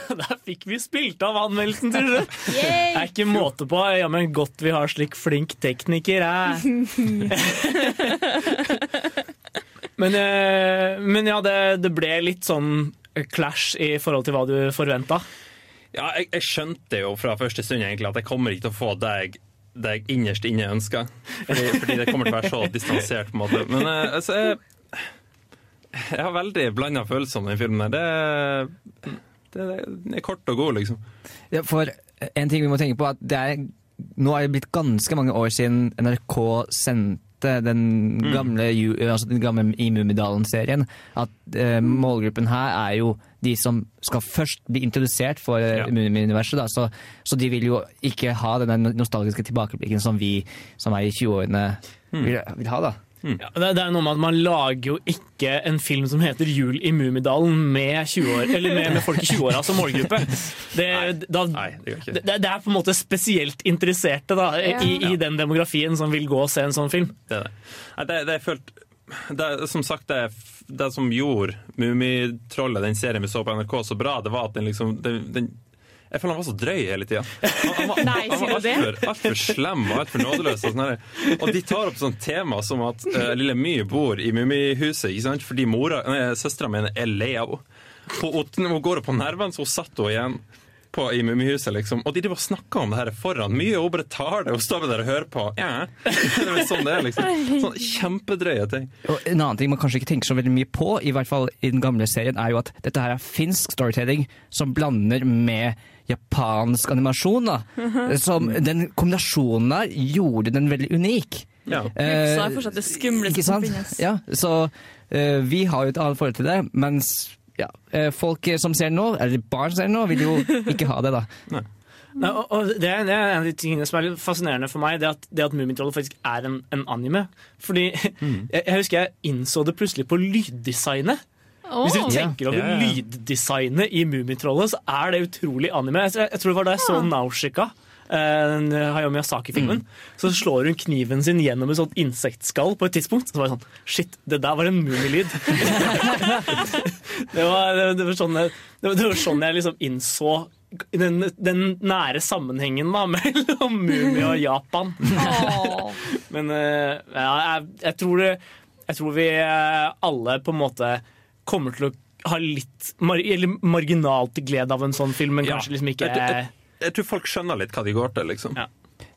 Der fikk vi spilt av anmeldelsen til slutt. Det er ikke måte på. Ja, men godt vi har slik flink tekniker, æ. men, eh, men ja, det, det ble litt sånn clash i forhold til hva du forventa. Ja, jeg, jeg skjønte jo fra første stund egentlig at jeg kommer ikke til å få det jeg, det jeg innerst inne ønsker. Fordi, fordi det kommer til å være så distansert, på en måte. Men eh, altså, jeg, jeg har veldig blanda følelser om den filmen. her. Det, det, er kort og god, liksom. Ja, for en ting vi må tenke på, at det er, nå er det blitt ganske mange år siden NRK sendte den gamle, mm. altså den gamle I Mummidalen-serien. At eh, målgruppen her er jo de som skal først bli introdusert for ja. Mummi-universet. Så, så de vil jo ikke ha den nostalgiske tilbakeblikken som vi som er i 20-årene vil, vil ha. da. Ja, det, det er noe med at Man lager jo ikke en film som heter 'Jul i Mummidalen' med, 20 år, eller med, med folk i 20-åra som målgruppe. Det, da, det, det er på en måte spesielt interesserte da, i, i den demografien som vil gå og se en sånn film. Det er det. Det, det er følt det, som sagt, det, det som gjorde Mummitrollet, den serien vi så på NRK, så bra, det var at den liksom den, den, Jeg føler han var så drøy hele tida. Han, han, var- Nei, han var altfor alt for slem og altfor nådeløs. Og, sånn og de tar opp sånn tema som at uh, lille My bor i Mummihuset fordi mora, søstera mi er lei av henne. Hun, går opp på nervene, så hun satt henne igjen. På, I Mummihuset, liksom. Og de driver og snakker om det her foran mye, og hun bare tar det og står der og hører på. Ja. Sånn det er, liksom. Sånn kjempedrøye ting. Og en annen ting man kanskje ikke tenker så veldig mye på, i hvert fall i den gamle serien, er jo at dette her er finsk storytelling som blander med japansk animasjon. da. Som, den kombinasjonen der gjorde den veldig unik. Ja. Eh, Så er fortsatt det skumleste som finnes. Ja, så eh, vi har jo et annet forhold til det, mens ja, eh, folk som ser det nå, eller barn som ser det nå, vil jo ikke ha det, da. Nei, og, og det, er, det er en av de tingene som er litt fascinerende for meg, det at, det at Mummitrollet faktisk er en, en anime. Fordi jeg, jeg husker jeg innså det plutselig på lyddesignet. Hvis du tenker over ja. lyddesignet i Mummitrollet, så er det utrolig anime. Jeg, tror- det var da jeg så Naushika. eh, den Hayao Miyazaki-filmen. Så slår hun kniven sin gjennom et sånt insektskall på et tidspunkt. Så var det sånn Shit, det der var en mummilyd. det, var, det, det, var sånn, det, var, det var sånn jeg liksom innså den, den nære sammenhengen da, mellom Mummi og Japan. Men eh, ja, jeg, jeg, tror det, jeg tror vi eh, alle på en måte kommer til å ha litt mar eller marginalt glede av en sånn film, men Ja. kanskje liksom ikke Jeg, jeg, jeg tror folk skjønner litt hva de går til, liksom.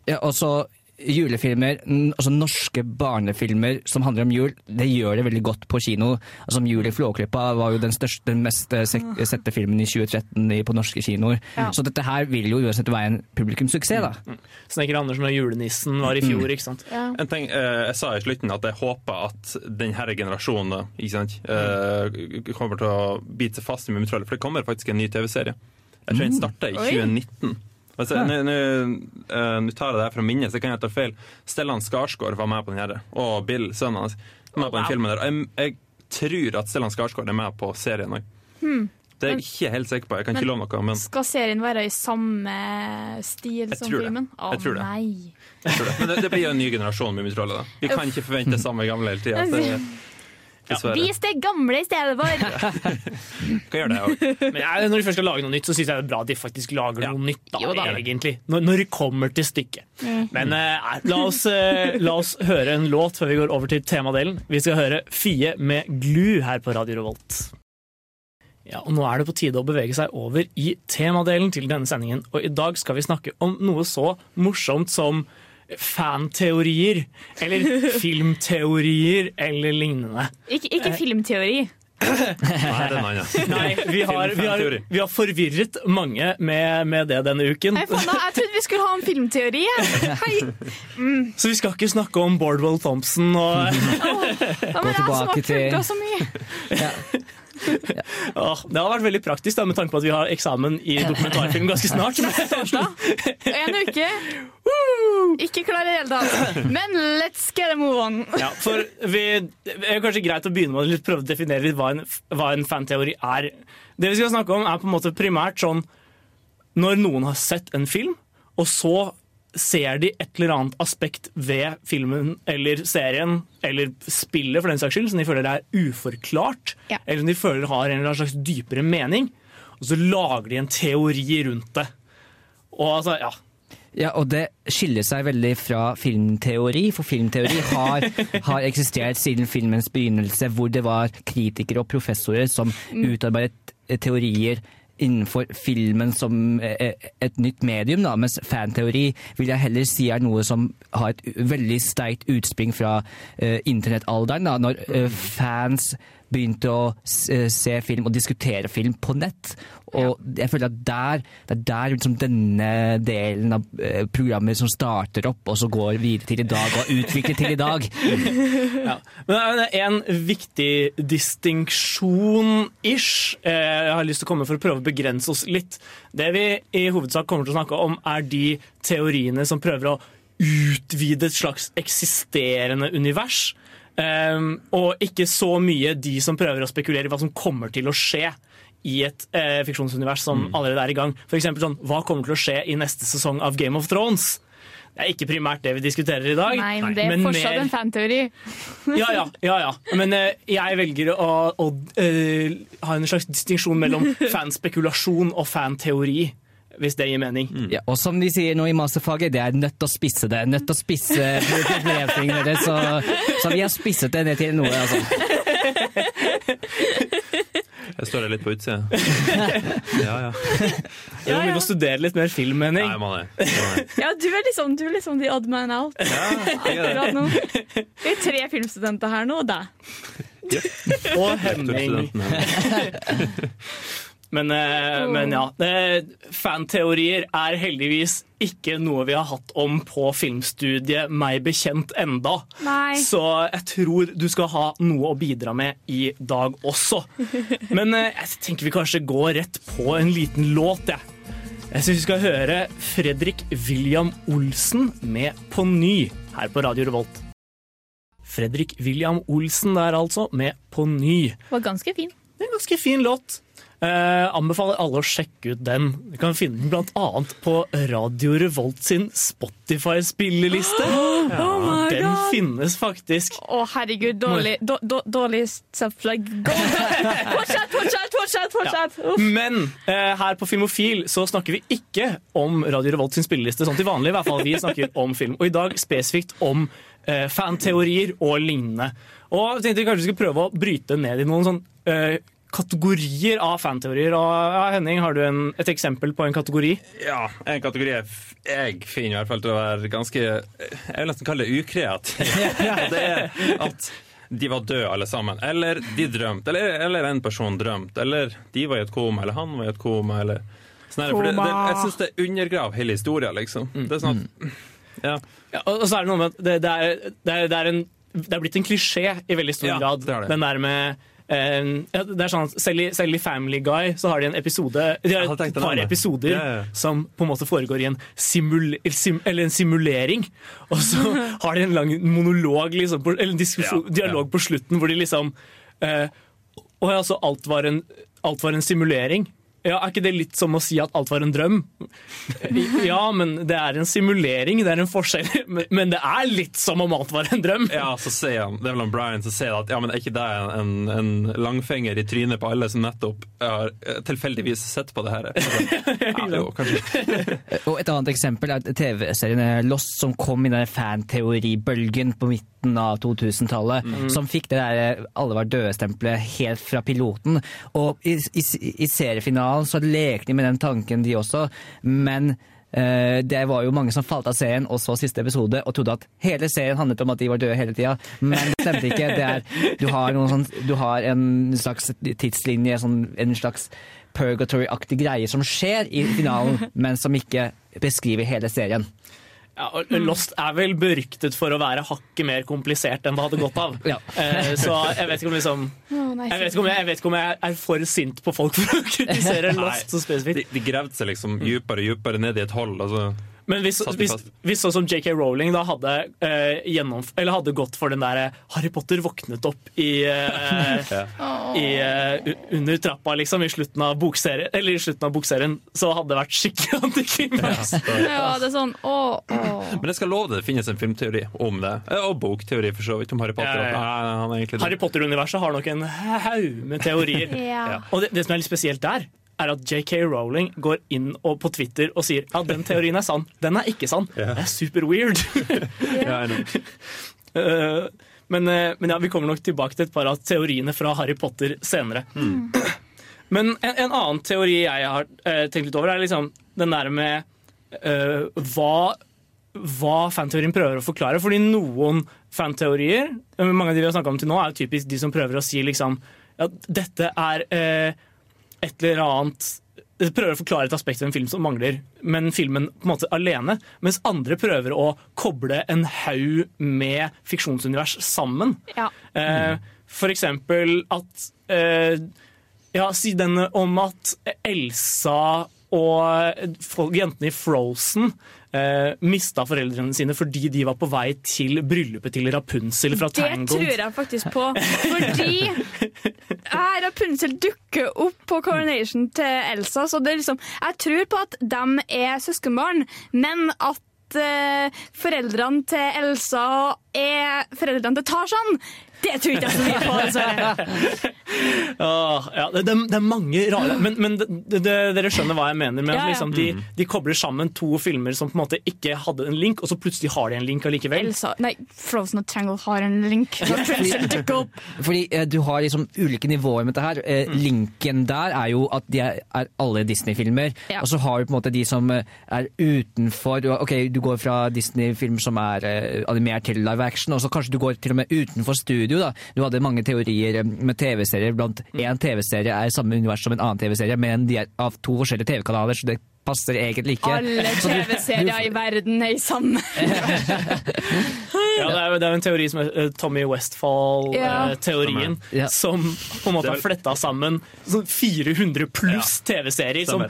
Ja, og så julefilmer, altså norske barnefilmer som handler om jul, det gjør det veldig godt på kino. Altså, som Jul i Flåklypa var jo den, største, den mest eh, sette filmen i 2013 på norske kinoer. Ja. Så dette her vil jo uansett være en publikumssuksess, da. Snekker Andersen og julenissen var i fjor, ikke sant? En ting, eh, jeg sa i slutten at jeg håper at denne generasjonen ikke sant, eh, kommer til å bite seg fast i Mummitrollet, for det kommer faktisk en ny TV-serie. Jeg tror den starter i Oi. 2019. Altså, nå- Nå eh, tar jeg det her fra minnet, så kan jeg ta feil. Stellan Skarsgård var med på den her, og Bill, sønnen hans, var med på den wow. filmen der. Jeg, jeg tror at Stellan Skarsgård er med på serien òg. Hmm. Det er jeg ikke helt sikker på. Jeg kan Men- ikke love noe, men Skal serien være i samme stil som filmen? Å Jeg tror det. nei. jeg tror det. Men det, det blir jo en ny generasjon Mummitrollet. da. Vi kan ikke forvente det samme gamle hele tida. Dessverre. Vis det gamle i stedet for! Kan gjøre det òg. Men jeg, når de først skal lage noe nytt, så syns jeg det er bra at de faktisk lager noe nytt. da, Jo da. egentlig. Når, når det kommer til stykket. Mm. Men eh, la, oss, eh, la oss høre en låt før vi går over til temadelen. Vi skal høre Fie med Glu her på Radio Revolt. Ja, og Nå er det på tide å bevege seg over i temadelen til denne sendingen. Og i dag skal vi snakke om noe så morsomt som fanteorier. Eller filmteorier eller lignende. Ikke, ikke filmteori. Nei, det. Nei, vi har, vi har, vi har forvirret mange med, med det denne uken. Hei, faen, jeg trodde vi skulle ha en filmteori. Hei. Mm. Så vi skal ikke snakke om Bordwell Thompson og oh, har tilbake til- mye. Åh, Det har vært veldig praktisk da, med tanke på at vi har eksamen i dokumentarfilm ganske snart. En uke. Ikke klar i hele tatt. Men let's get a move on. Ja, for vi, Det er kanskje greit å begynne med å prøve å definere hva en, hva en fanteori er. Det vi skal snakke om, er på en måte primært sånn når noen har sett en film, og så ser de et eller annet aspekt ved filmen eller serien eller spillet for den saks skyld som de føler er uforklart, Ja. eller som de føler har en eller annen slags dypere mening, og så lager de en teori rundt det. Og altså, ja, Ja, og det skiller seg veldig fra filmteori, for filmteori har, har eksistert siden filmens begynnelse, hvor det var kritikere og professorer som Mm. utarbeidet teorier innenfor filmen som eh, et nytt medium, da, mens fanteori vil jeg heller si er noe som har et veldig sterkt utspring fra uh, internettalderen, når uh, fans begynte å eh, se film og diskutere film på nett. Og jeg føler at der, det er der liksom denne delen av eh, programmet som starter opp, og så går videre til i dag, og utvikler til i dag. Ja. Men det er en viktig distinksjon-ish eh, jeg har lyst til å komme for å prøve å begrense oss litt. Det vi i hovedsak kommer til å snakke om, er de teoriene som prøver å utvide et slags eksisterende univers. Eh, og ikke så mye de som prøver å spekulere i hva som kommer til å skje i et eh, fiksjonsunivers som allerede er i gang. For eksempel sånn, hva kommer til å skje i neste sesong av Game of Thrones? Det er ikke primært det vi diskuterer i dag. Nei, men det er men fortsatt mer- en fanteori. ja, ja. ja, ja. Men uh, jeg velger å, å uh, ha en slags distinksjon mellom fanspekulasjon og fanteori, hvis det gir mening. Ja, og som de sier nå i masterfaget, det er nødt til å spisse det. Nødt til å spisse problemstillingene deres, så, så vi har spisset det ned til noe, altså. Jeg står der litt på utsida. Ja, ja. Ja, Vi må studere litt mer film. Nei, må det. Må det. Ja, du er liksom, du er liksom the odd man out. Ja, nå. Vi er tre filmstudenter her nå, og deg. Og Henning. Men, eh, men ja. eh, Fanteorier er heldigvis ikke noe vi har hatt om på filmstudiet, meg bekjent enda. Nei. Så jeg tror du skal ha noe å bidra med i dag også. Men eh, jeg tenker vi kanskje går rett på en liten låt, jeg. Jeg syns vi skal høre Fredrik William Olsen med På ny her på Radio Revolt. Fredrik William Olsen der altså, med På ny. Det Var ganske fin. Det er en ganske fin låt. Eh, anbefaler alle å sjekke ut den. Du kan finne den annet på Radio Revolt sin Spotify-spilleliste. Oh my den finnes faktisk. Å, herregud, dårlig, då- då- dårlig self-flag. Fortsett, fortsett, fortsett! fortsett. Ja. Men eh, her på Filmofil så snakker vi ikke om Radio Revolt sin spilleliste, sånn til vanlig. i hvert fall Vi snakker om film. Og i dag spesifikt om eh, fanteorier og lignende. Og jeg tenkte vi kanskje skulle prøve å bryte ned i noen sånn eh, kategorier av fanteorier. Og ja, Henning, har du en, et eksempel på en kategori? Ja, en kategori jeg, jeg finner i hvert fall til å være ganske Jeg vil nesten kalle det ukreativ. Det er at de var døde alle sammen. Eller de drømte. Eller, eller en person drømte. Eller de var i et koma. Eller han var i et koma. Eller sånn. Det, det, jeg syns det undergraver hele historien, liksom. Det er sånn at ja. Ja, og så er det noe med at det, det, er, det, er, det, er en, det er blitt en klisjé i veldig stor Ja, grad. Den der med det er sånn selv i, selv i Family Guy så har de en episode De har et par episoder Ja, ja. som på en måte foregår i en, simul, sim, eller en simulering. Og så har de en lang monolog, liksom, eller en dialog på slutten hvor de liksom eh, Og altså, alt var en, alt var en simulering? Ja, Er ikke det litt som å si at alt var en drøm? Ja, men det er en simulering, det er en forskjell. Men- det er litt som om alt var en drøm. Ja, så sier han, det er vel om Brian som sier at ja, men er ikke det en, en langfinger i trynet på alle som nettopp har eh, tilfeldigvis sett på det her? Ja, jo, kanskje. Og et annet eksempel er TV-serien Lost, som kom i den fanteoribølgen på midten av 2000-tallet. Som fikk det der eh, alle var døde-stempelet helt fra piloten. Og i, i, i seriefinalen så lekte de med den tanken, de også. Men eh, det var jo mange som falt av serien og så siste episode og trodde at hele serien handlet om at de var døde hele tida. Men det stemte ikke. Det er, du, har sånn, du har en slags tidslinje, sånn, en slags purgatory-aktig greie som skjer i finalen, men som ikke beskriver hele serien. Ja, og Lost er vel beryktet for å være hakket mer komplisert enn det hadde gått av. Ja. Eh, så jeg vet ikke om liksom jeg vet ikke om jeg, jeg vet ikke om jeg er for sint på folk for å kritisere Lost så spesifikt. De, de gravde seg liksom dypere og dypere ned i et hold. Altså. Men hvis, hvis, hvis sånn som JK Rowling da hadde, eh, gjennomf- eller hadde gått for den der eh, Harry Potter våknet opp i, eh, i eh, under trappa liksom, i slutten av bokserien, eller i slutten av bokserien, så hadde det vært skikkelig antiklimaks. Ja, det er sånn å, å. Men jeg skal love det, det finnes en filmteori om det. Eh, Og bokteori, for så vidt, om Harry Potter. Ja, ja. Nei, Harry Potter-universet har nok en haug med teorier. Ja. Og det, det som er litt spesielt der, er at JK Rowling går inn og på Twitter og sier ja, den teorien er sann, den er ikke sann. Det er super weird. yeah. Eh, men, eh, men ja, vi kommer nok tilbake til et par av teoriene fra Harry Potter senere. Men en, en annen teori jeg har eh, tenkt litt over, er liksom den der med eh, hva, hva fanteorien prøver å forklare. Fordi noen fanteorier, mange av de vi har snakka om til nå, er jo typisk de som prøver å si liksom ja, dette er eh, et eller annet prøver å forklare et aspekt ved en film som mangler, men filmen på en måte alene. Mens andre prøver å koble en haug med fiksjonsunivers sammen. Ja. Eh, for eksempel at eh, Ja, si den om at Elsa og folk, jentene i Frozen eh, mista foreldrene sine fordi de var på vei til bryllupet til Rapunzel fra Det Tangled. tror jeg faktisk på. Fordi Rapunsel Rapunzel dukker opp på coronation til Elsa. Så det er liksom, jeg tror på at de er søskenbarn, men at eh, foreldrene til Elsa er foreldrene til Tarzan. Det tror ikke jeg så mye på. Åh, ja, det, det, det er mange rare Men, men det, det, dere skjønner hva jeg mener. Med Ja, ja. liksom, de, de kobler sammen to filmer som på en måte ikke hadde en link, og så plutselig har de en link allikevel. Elsa, nei, Frozen og Tangle har en link. Fordi eh, du har liksom ulike nivåer med dette her. Eh, Linken der er jo at de er, er alle Disney-filmer. Ja. Og så har du på en måte de som eh, er utenfor. Du, ok, du går fra Disney-film som er eh, animert til live action, og så kanskje du går til og med utenfor studio. Da. Du hadde mange teorier eh, med TV-serier. Blant én TV-serie er samme univers som en annen TV-serie, men de er av to forskjellige TV-kanaler, så det passer egentlig ikke. Alle TV-serier i verden er i samme. Ja, det, er, det er en teori som er eh, Tommy Westfall-teorien, Ja. som på en måte har fletta sammen sånn 400 pluss TV-serier som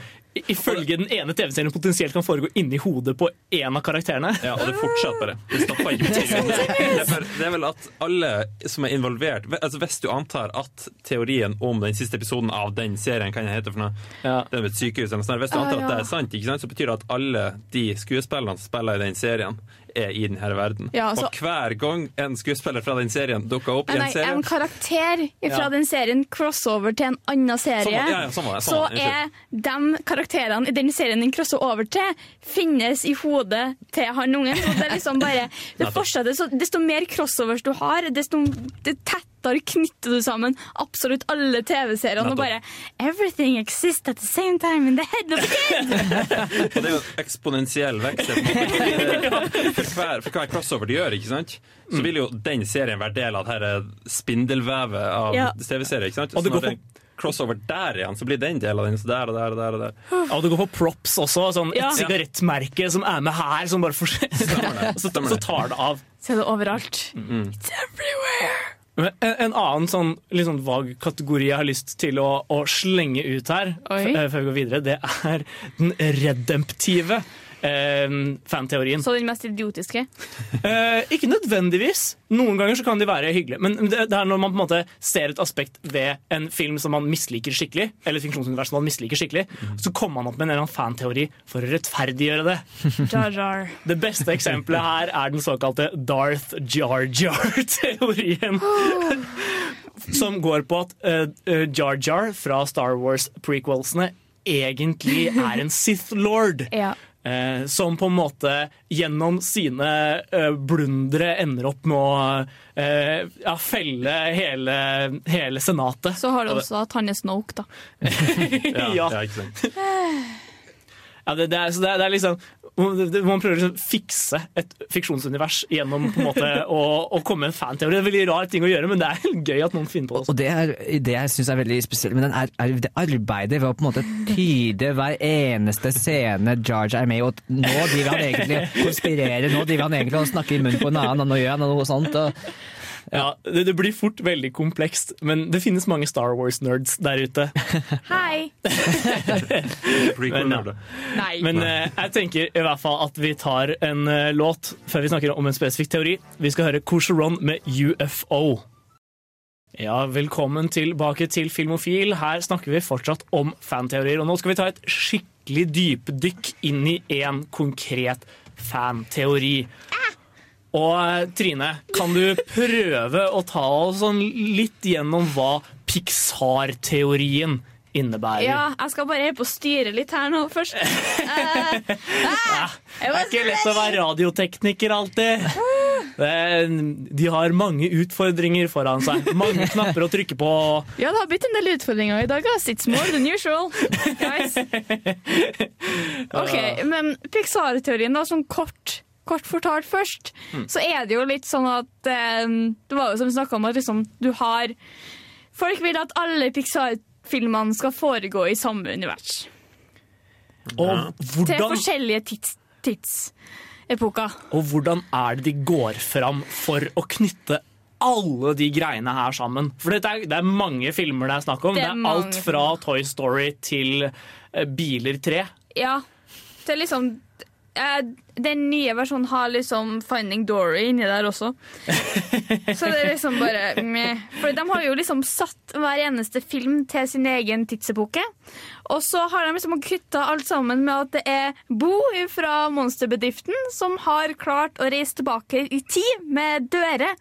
ifølge den ene TV-serien potensielt kan foregå inni hodet på én av karakterene. Ja, og det fortsetter bare. Det stopper ikke. Det er, det er vel at alle som er involvert altså Hvis du antar at teorien om den siste episoden av den serien kan jeg hete for noe, Ja. det er med et sykehus eller noe sånt, Hvis du Ah, antar at det er sant, ikke sant, så betyr det at alle de skuespillerne som spiller i den serien, er i denne verden. Ja, altså- Og hver gang en skuespiller fra den serien dukker opp i Nei, en nei, serie en karakter fra Ja. den serien crossover til en annen serie. Sånn ja, ja, sånn sånn så er de karakterene i den serien den crosser over til, finnes i hodet til han ungen. Det er liksom bare Det fortsetter, så Desto mer crossovers du har, desto det tettere Der knytter du sammen absolutt alle TV-seriene og bare Everything exists at the same time in the head of the kid! Og det er jo en eksponentiell vekst. For hver, for hver crossover de gjør, ikke sant? så vil jo den serien være del av det her spindelvevet av Ja. TV-serier. ikke sant? Så når det er crossover der igjen, så blir den del av den. Så der og der og der. og der. Ja, du går på props også. Sånn Ja. Et sigarettmerke som er med her, som bare forsvinner. Så, så tar det av. ser du det overalt. Mm. It's everywhere! En, en annen sånn, litt sånn vag kategori jeg har lyst til å, å slenge ut her, eh, før vi går videre, det er den redemptive fanteorien. Så den mest idiotiske. Eh, ikke nødvendigvis. Noen ganger så kan de være hyggelige. Men det, det er når man på en måte ser et aspekt ved en film som man misliker skikkelig, eller et fiksjonsunivers som man misliker skikkelig, så kommer man opp med en eller annen fanteori for å rettferdiggjøre det. Jar Jar. Det beste eksempelet her er den såkalte Darth Jar Jar-teorien. Som går på at eh, Jar Jar fra Star Wars-prequelsene egentlig er en Sith Lord. Ja. Eh, som på en måte gjennom sine eh, blundere ender opp med å eh, ja, felle hele, hele senatet. Så har du også at han er Snoke, da. ja. Ja, ikke sant? Ja, det, det, er, så det, er, det er liksom Man prøver å liksom fikse et fiksjonsunivers gjennom på en måte å, å komme med en fanteori. Det er en veldig rar ting å gjøre, men det er gøy at noen finner på det. Og det er det jeg syns er veldig spesielt men den, er, er det arbeidet ved å på en måte tyde hver eneste scene George er med i. Og nå driver han egentlig og konspirerer, nå driver han egentlig og snakker i munnen på en annen, og nå gjør han noe sånt. Og, Ja, det, det blir fort veldig komplekst, men det finnes mange Star Wars-nerds der ute. Hei! Men, ja. Nei. Men eh, jeg tenker i hvert fall at vi tar en eh, låt før vi snakker om en spesifikk teori. Vi skal høre Cocheron med UFO. Ja, velkommen tilbake til Filmofil. Her snakker vi fortsatt om fanteorier. Og nå skal vi ta et skikkelig dypdykk inn i en konkret fanteori. Og eh, Trine, kan du prøve å ta oss sånn litt gjennom hva Pixar-teorien innebærer? Ja, jeg skal bare på å styre litt her nå først. Eh, ah, Det er ikke lett å være radiotekniker alltid. De har mange utfordringer foran seg. Mange knapper å trykke på. Ja, det har blitt en del utfordringer i dag. ass. It's more than usual. Guys. Ok, Men Pixar-teorien, da, sånn kort, kort fortalt først, så er det jo litt sånn at eh, Det var jo som vi snakka om, at liksom, du har Folk vil at alle Pixar-filmene skal foregå i samme univers. Og Til forskjellige tids, tidsepoker. og hvordan er det de går fram for å knytte alle de greiene her sammen? For det er, det er mange filmer det er snakk om. Det Det er er, alt fra Toy Story til eh, Biler 3. Ja, det er liksom Den nye versjonen har liksom Finding Dory inni der også. Så det er liksom bare meh. For de har jo liksom satt hver eneste film til sin egen tidsepoke. Og så har de liksom kutta alt sammen med at det er Bo fra monsterbedriften som har klart å reise tilbake i tid med dører.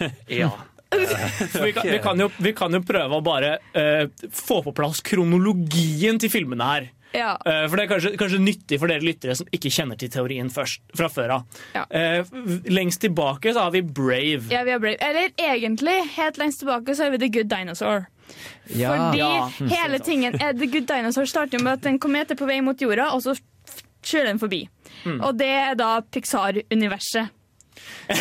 Ja. Vi, kan, vi, kan jo, vi kan jo prøve å bare uh, få på plass kronologien til filmene her. Ja. Eh, For det er kanskje, kanskje nyttig for dere lyttere som ikke kjenner til teorien først, fra før av. Ja. Eh, lengst tilbake så har vi Brave. Ja, vi har Brave. Eller egentlig, helt lengst tilbake så har vi The Good Dinosaur. ja. Fordi Ja. hele tingen er The Good Dinosaur starter jo med at en komet er på vei mot jorda, og så kjører den forbi. Og det er da Pixar-universet.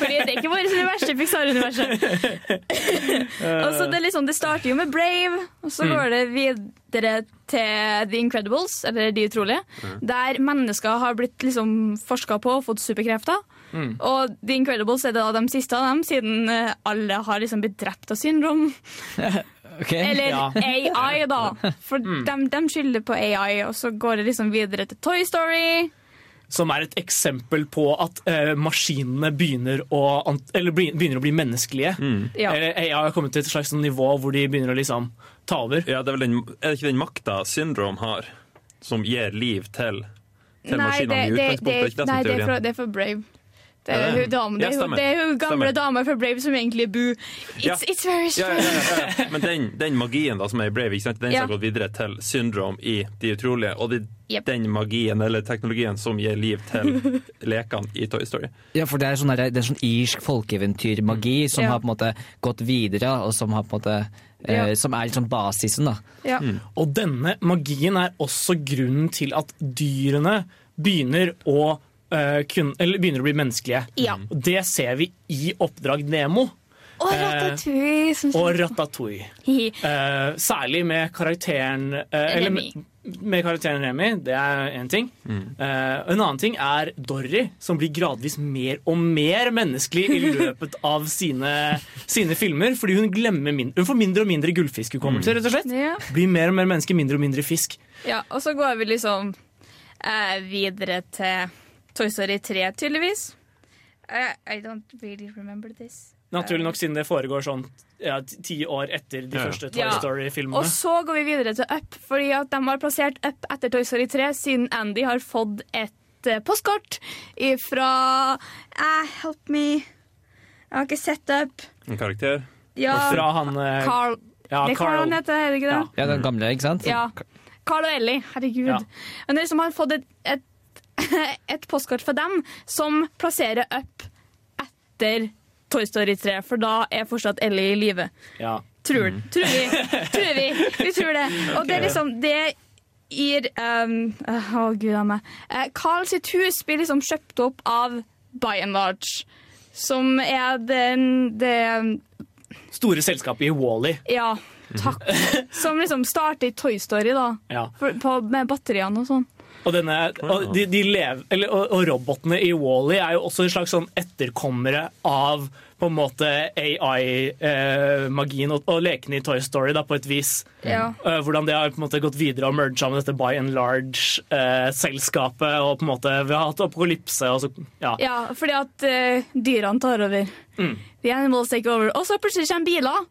Fordi det er ikke vårt univers, det er Pixar-universet. og så det, liksom, det starter jo med Brave, og så går det videre til The Incredibles, eller De utrolige, der mennesker har blitt liksom forska på og fått superkrefter. Og The Incredibles er da de siste av dem, siden eh, alle har liksom blitt drept av syndrom. okay, Eller Ja. AI, da. For de, de skylder på AI, og så går det liksom videre til Toy Story. Som er et eksempel på at eh, maskinene begynner å, begynner å bli menneskelige. Ja. Eller AI har kommet til et slags nivå hvor de begynner å liksom ta over. Ja, det er, vel den, er det ikke den makta syndrom har, som gir liv til, til maskinene i det, utgangspunktet? Er ikke det som nei, det er for, det er for Brave. Det er, hun dame, det, er hun, det er hun gamle dama damer fra Brave som egentlig er Boo. It's, Ja. it's very strange. ja, ja, ja. Men den, den magien da som er i Brave, ikke sant? den Ja. som har gått videre til Syndrome i De utrolige, og det Yep. den magien eller teknologien som gir liv til lekene i Toy Story. Ja, for det er sånn, der, det er sånn irsk folkeeventyrmagi som Ja. har på en måte gått videre, og som, har på en måte, eh, Ja. som er liksom basisen. da. Ja. Og denne magien er også grunnen til at dyrene begynner å, eh, kun, eller begynner å bli menneskelige. Ja. Og Det ser vi i Oppdrag Nemo Og Eh, Ratatouille. som og. Ratatouille. Eh, særlig med karakteren uh, eller med, med karakteren Remi, det er én ting. Eh, en annen ting er Dorry, som blir gradvis mer og mer menneskelig i løpet av sine, sine filmer. Fordi hun glemmer min, Hun får mindre og mindre gullfiskhukommelse, rett og slett. Ja. Blir mer og mer menneske, mindre og mindre fisk. ja, og så går vi liksom eh, videre til Toy Story 3, tydeligvis. Eh, I don't really remember this. Naturlig nok siden det foregår sånn ja, ti- år etter de Ja. første Toy Ja. Og Story-filmene. så går vi videre til Up, fordi at de har plassert Up etter Toy Story 3, siden Andy har fått et eh, postkort fra eh, Help me. Jeg har ikke sett Up. En karakter. Ja, Fra han eh, Carl. ja, det er Carl han heter, er det ikke det? Ja. Ja, den gamle, ikke sant? Ja. Carl og Ellie, herregud. Ja. Men det er som har fått et, et, et postkort fra dem som plasserer Up etter Toy Story 3, for da er fortsatt Ellie i live. Ja. Tror, tror vi. Tror vi. Vi tror det. Og det er liksom Det gir um, Å, gud a meg. Eh, Carl sitt hus blir liksom kjøpt opp av By and Large, som er den det Store selskapet i Wally. Ja, takk. Som liksom starter i Toy Story, da. Ja. For, på, med batteriene og sånn. Og, denne, og, de, de lever, eller, og, og robotene i Wally er jo også en slags sånn etterkommere av på en måte AI-magien og, og lekene i Toy Story, da, på et vis. Ja. Uh, hvordan det har på en måte gått videre og merga med dette by and large-selskapet. og på en måte Vi har hatt apokalypse og så Ja. Ja, fordi at uh, dyrene tar over. Mm. The animals take over. Og så plutselig kommer biler.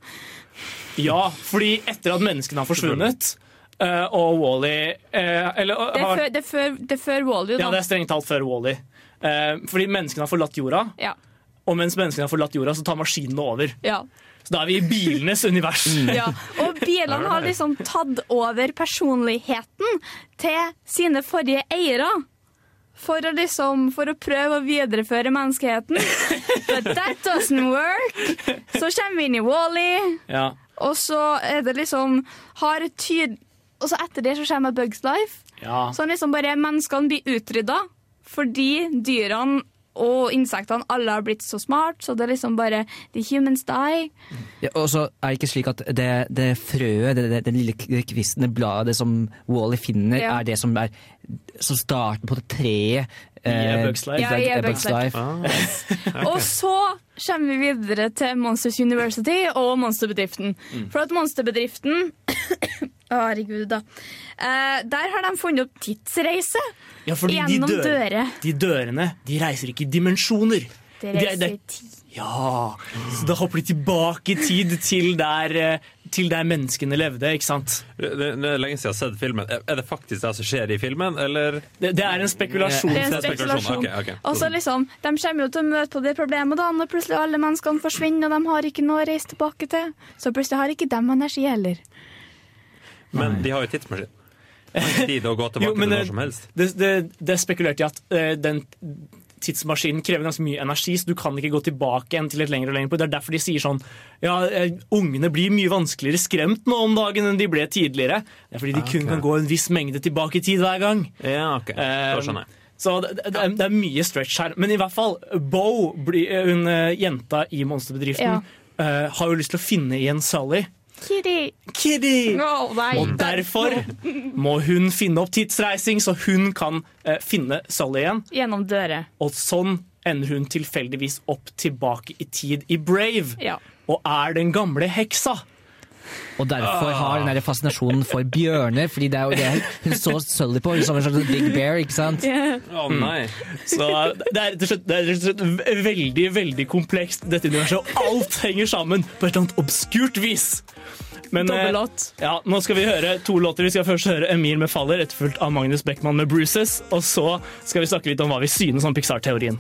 ja, fordi etter at menneskene har forsvunnet, eh, og Wally Eller Det er før, det er før, det er før Wall-E, da. Ja, det er strengt talt før Wally. Eh, fordi menneskene har forlatt jorda, Ja. og mens menneskene har forlatt jorda, så tar maskinene over. Ja. Så da er vi i bilenes univers. Ja. Og bilene har liksom tatt over personligheten til sine forrige eiere. For å, liksom, for å prøve å videreføre menneskeheten. But that doesn't work. Så kommer vi inn i Wall-E, Ja. og så er det liksom har et tyd... Og så etter det så kommer Bugs Life. Ja. Sånn liksom bare menneskene blir utrydda fordi dyrene og insektene alle har blitt så smart, så det er liksom bare The humans die. Ja, og så er det ikke slik at det, det frøet, det, det, den lille kvisten, det bladet som Wally finner, Ja. er det som er som starten på det treet. I eh, Bug's Life. Ja, i Bug's Life. Life. Og så kommer vi videre til Monsters University og Monsterbedriften. For at Monsterbedriften Herregud, da. Eh, der har de funnet opp tidsreise Ja, fordi de, gjennom dør, dører. de dørene de reiser ikke i dimensjoner. De er- reiser i tid. Ja, så da hopper de tilbake i tid til der, eh, til der menneskene levde, ikke sant? Det, det er lenge siden jeg har sett filmen. Er det faktisk det som skjer i filmen, eller? Det, det er en spekulasjon. Det er en spekulasjon, Okay, ok, ok. Og så liksom, De kommer jo til å møte på det problemet da, når plutselig alle menneskene forsvinner og de har ikke noe å reise tilbake til. Så plutselig har ikke de energi heller. Men de har jo tidsmaskin. Tid å gå tilbake Jo, men til det, når som helst. det, det, det er spekulert i at uh, den tidsmaskinen krever ganske mye energi, så du kan ikke gå tilbake igjen til et lengre og lengre punkt. Det er derfor de sier sånn Ja, eh, ungene blir mye vanskeligere skremt nå om dagen enn de ble tidligere. Det er fordi de kun kan gå en viss mengde tilbake i tid hver gang. Ja, ok. Da Eh, skjønner jeg. Så det, det, er, det er mye stretch her. Men i hvert fall, Bo, blir- hun eh, jenta i monsterbedriften, Ja. eh, har jo lyst til å finne igjen Sally. Kitty! Kitty! Nei. Og derfor må hun finne opp tidsreising, så hun kan eh, finne Sully igjen. Gjennom dører. Og sånn ender hun tilfeldigvis opp tilbake i tid i Brave. Ja. Og er den gamle heksa. Og derfor har den der fascinasjonen for bjørner, fordi det er jo det hun så Sully på, som en slags big bear, ikke sant? Å nei. Så det er rett og slett, veldig, veldig komplekst, dette universet. Og alt henger sammen på et eller annet obskurt vis. Men, eh, Ja, nå skal vi høre to låter. Vi skal først høre Emil med 'Faller', etterfulgt av Magnus Beckmann med 'Bruces'. Og så skal vi snakke litt om hva vi synes om Pixar-teorien.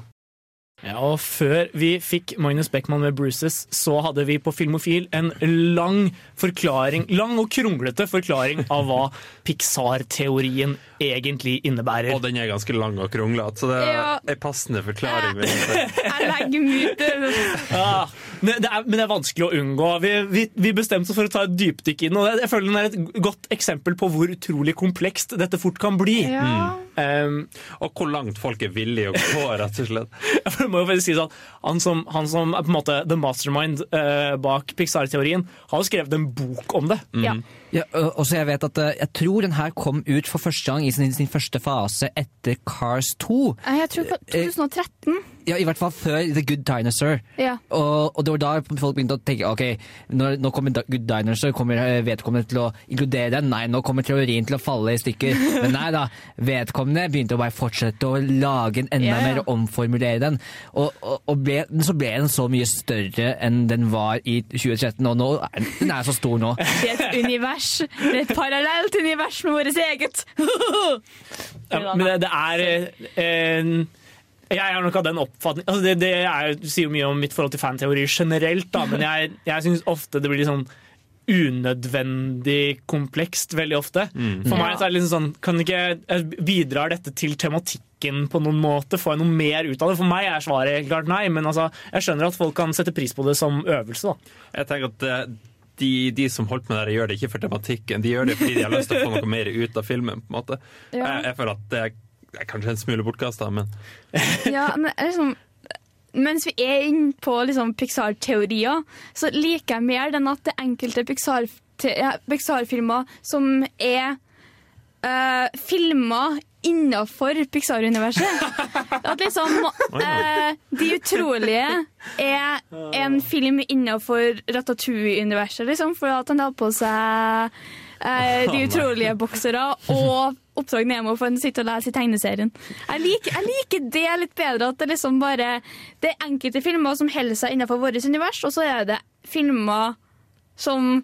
Ja, og Før vi fikk Magnus Beckmann med Bruces, så hadde vi på Filmofil en lang forklaring, lang og kronglete forklaring av hva Pixar-teorien egentlig innebærer. Og den er ganske lang og kronglete, så det er Ja. en passende forklaring. jeg. Jeg legger mye til Ja, men, det er, men det er vanskelig å unngå. Vi, vi, vi bestemte oss for å ta et dypdykk inn, og jeg føler den er et godt eksempel på hvor utrolig komplekst dette fort kan bli. Ja. Um, Og hvor langt folk er villige å gå, rett og slett. For det må jo faktisk si at han som, han som er på en måte the mastermind uh, bak Pixar-teorien, har jo skrevet en bok om det. Ja. Ja, og og så jeg vet at eh, jeg tror den her kom ut for første gang i sin, sin første fase etter Cars 2. Eh, Jeg tror 2013. Ja, I hvert fall før The Good Dinosaur. Ja. Og, og det var da folk begynte å tenke ok, når, nå kommer The Good Dinosaur, kommer eh, vedkommende til å inkludere den? Nei, nå kommer teorien til å falle i stykker. Men nei da, vedkommende begynte å bare fortsette å lage den enda Ja, ja. mer og omformulere den. Og, og, og ble, så ble den så mye større enn den var i 2013, og nå er den, den er så stor nå. Det er et univers. Det er et parallelt univers med vårt eget. Ja, men det, det er eh, Jeg er nok av den oppfatning altså det, det er, Du sier jo mye om mitt forhold til fanteorier generelt, da, men jeg, jeg syns ofte det blir litt sånn unødvendig komplekst veldig ofte. For meg så er det liksom sånn Kan ikke Bidrar dette til tematikken på noen måte? Får jeg noe mer ut av det? For meg er svaret klart nei, men altså, jeg skjønner at folk kan sette pris på det som øvelse. da. Jeg tenker at eh, de, de som holdt med det, gjør det ikke for tematikken, de gjør det fordi de har lyst til å få noe mer ut av filmen. på en måte. Ja. Jeg, jeg føler at det er, det er kanskje en smule bortkasta, men Ja, men liksom mens vi er inne på liksom Pixar-teorier, så liker jeg mer den at det er enkelte Pixar-filmer som er uh, filma innafor Pixar-universet. At liksom eh, De utrolige er en film innafor Ratatouille-universet, liksom, for at han har på seg eh, De utrolige boksere og Oppdrag Nemo for å sitte og lese i tegneserien. Jeg liker, jeg liker det litt bedre, at det liksom bare Det er enkelte filmer som holder seg innenfor vårt univers, og så er det filmer som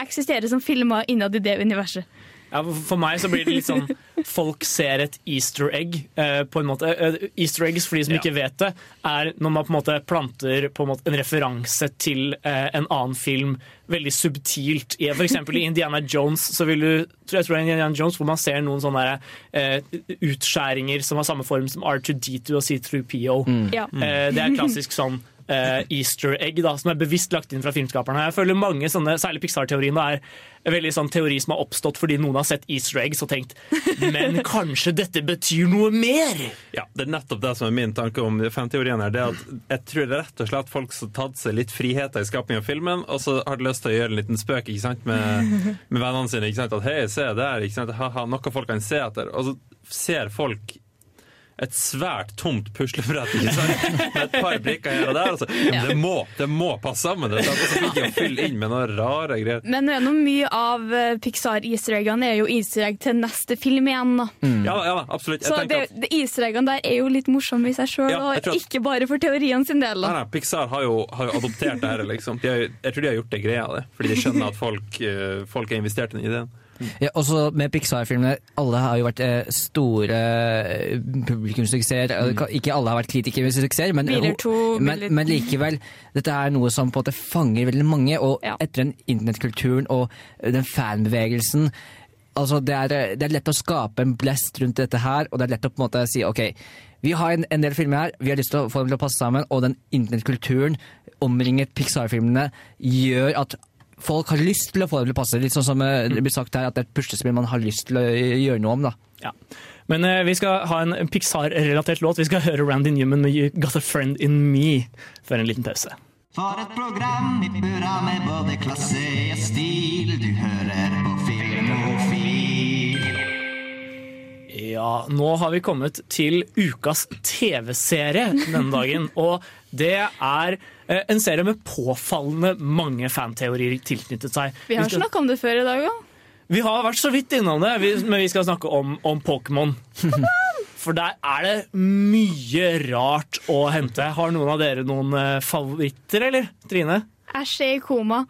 eksisterer som filmer innad i det universet. Ja, for meg så blir det litt sånn Folk ser et easter egg eh, på en måte. Eh, easter eggs, for de som Ja. ikke vet det, er når man på en måte planter på en, måte en referanse til eh, en annen film veldig subtilt. I, for eksempel i Indiana Jones så vil du jeg tror det er Indiana Jones hvor man ser noen sånne eh, utskjæringer som har samme form som R2D2 og C3PO. Ja. Eh, det er klassisk sånn eh, easter egg da, som er bevisst lagt inn fra filmskaperne. Jeg føler mange sånne, Særlig Pixar-teorien er veldig sånn teori som har oppstått fordi noen har sett easter eggs og tenkt men kanskje dette betyr noe mer? ja, det er nettopp det som er min tanke om fanteorien her. Det er at jeg tror rett og slett folk som har tatt seg litt friheter i skapingen av filmen, og så har de lyst til å gjøre en liten spøk ikke sant, med, med vennene sine. Ikke sant, at hei, se der, ikke sant, ha-ha, noe folk kan se etter. Og så ser folk et svært tomt puslebrett ikke sant? med et par brikker her og der. Altså. men det, må, det må passe sammen. Det, er så begynner å fylle inn med noen rare greier. Men er mye av eh, Pixar-easter eggene er jo easter egg til neste film igjen. da. Ja, ja absolutt. Så det, at det easter eggene der er jo litt morsomme i seg sjøl, Ja, og at- ikke bare for teorien sin del. Da. nei, nei, Pixar har jo, har jo adoptert det her, liksom. Har, jeg tror de har gjort det greia av det. Fordi de skjønner at folk, eh, folk er investert i den ideen. Ja, også med Pixar-filmene, alle har jo vært eh, store eh, publikumssuksesser. Mm. Ikke alle har vært kritikere med suksesser, men, men, men likevel. Dette er noe som på en måte fanger veldig mange, og Ja. etter den internettkulturen og den fanbevegelsen Altså, det er, det er lett å skape en blest rundt dette her, og det er lett å på en måte si ok, vi har en, en del filmer her, vi har lyst til å få dem til å passe sammen, og den internettkulturen omringet Pixar-filmene gjør at folk har lyst til å få det til å passe. Litt sånn som eh, det blir sagt her, at det er et puslespill man har lyst til å gjøre noe om. da. Ja. Men eh, vi skal ha en Pixar-relatert låt. Vi skal høre Randy Newman med You Got a Friend in Me før en liten pause. For et program i burra med både klasse og stil. Du hører på Ja, nå har vi kommet til ukas TV-serie denne dagen. Og det er eh, en serie med påfallende mange fanteorier tilknyttet seg. Vi har snakka om det før i dag òg. Vi har vært så vidt innom det, men vi skal snakke om, om Pokémon. For der er det mye rart å hente. Har noen av dere noen eh, favoritter, eller? Trine? Æsj, jeg er i koma.